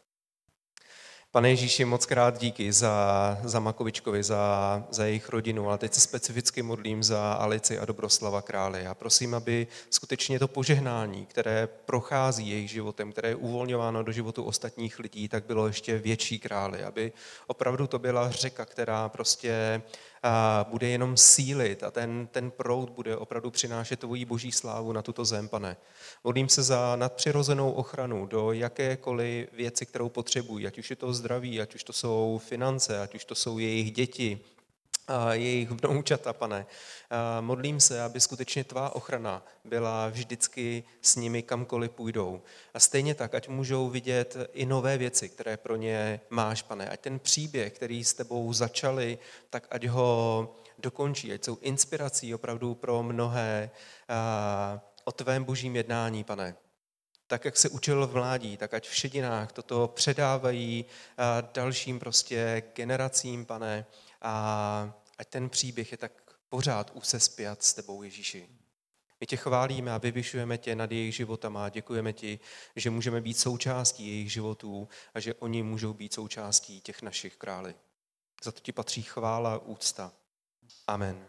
Pane Ježíši, moc krát díky za, za Makovičkovi, za, za jejich rodinu, ale teď se specificky modlím za Alici a Dobroslava Krále. Já prosím, aby skutečně to požehnání, které prochází jejich životem, které je uvolňováno do životu ostatních lidí, tak bylo ještě větší králi, aby opravdu to byla řeka, která prostě a bude jenom sílit a ten, ten proud bude opravdu přinášet tvoji boží slávu na tuto zem, pane. Modlím se za nadpřirozenou ochranu do jakékoliv věci, kterou potřebují, ať už je to zdraví, ať už to jsou finance, ať už to jsou jejich děti, jejich vnoučata, pane. Modlím se, aby skutečně tvá ochrana byla vždycky s nimi kamkoliv půjdou. A stejně tak, ať můžou vidět i nové věci, které pro ně máš, pane. Ať ten příběh, který s tebou začali, tak ať ho dokončí, ať jsou inspirací opravdu pro mnohé o tvém božím jednání, pane. Tak, jak se učil v mládí, tak ať v šedinách toto předávají dalším prostě generacím, pane, a ať ten příběh je tak pořád úse spjat s tebou, Ježíši. My tě chválíme a vyvyšujeme tě nad jejich životama a děkujeme ti, že můžeme být součástí jejich životů a že oni můžou být součástí těch našich králi. Za to ti patří chvála a úcta. Amen.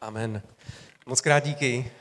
Amen. Moc krát díky.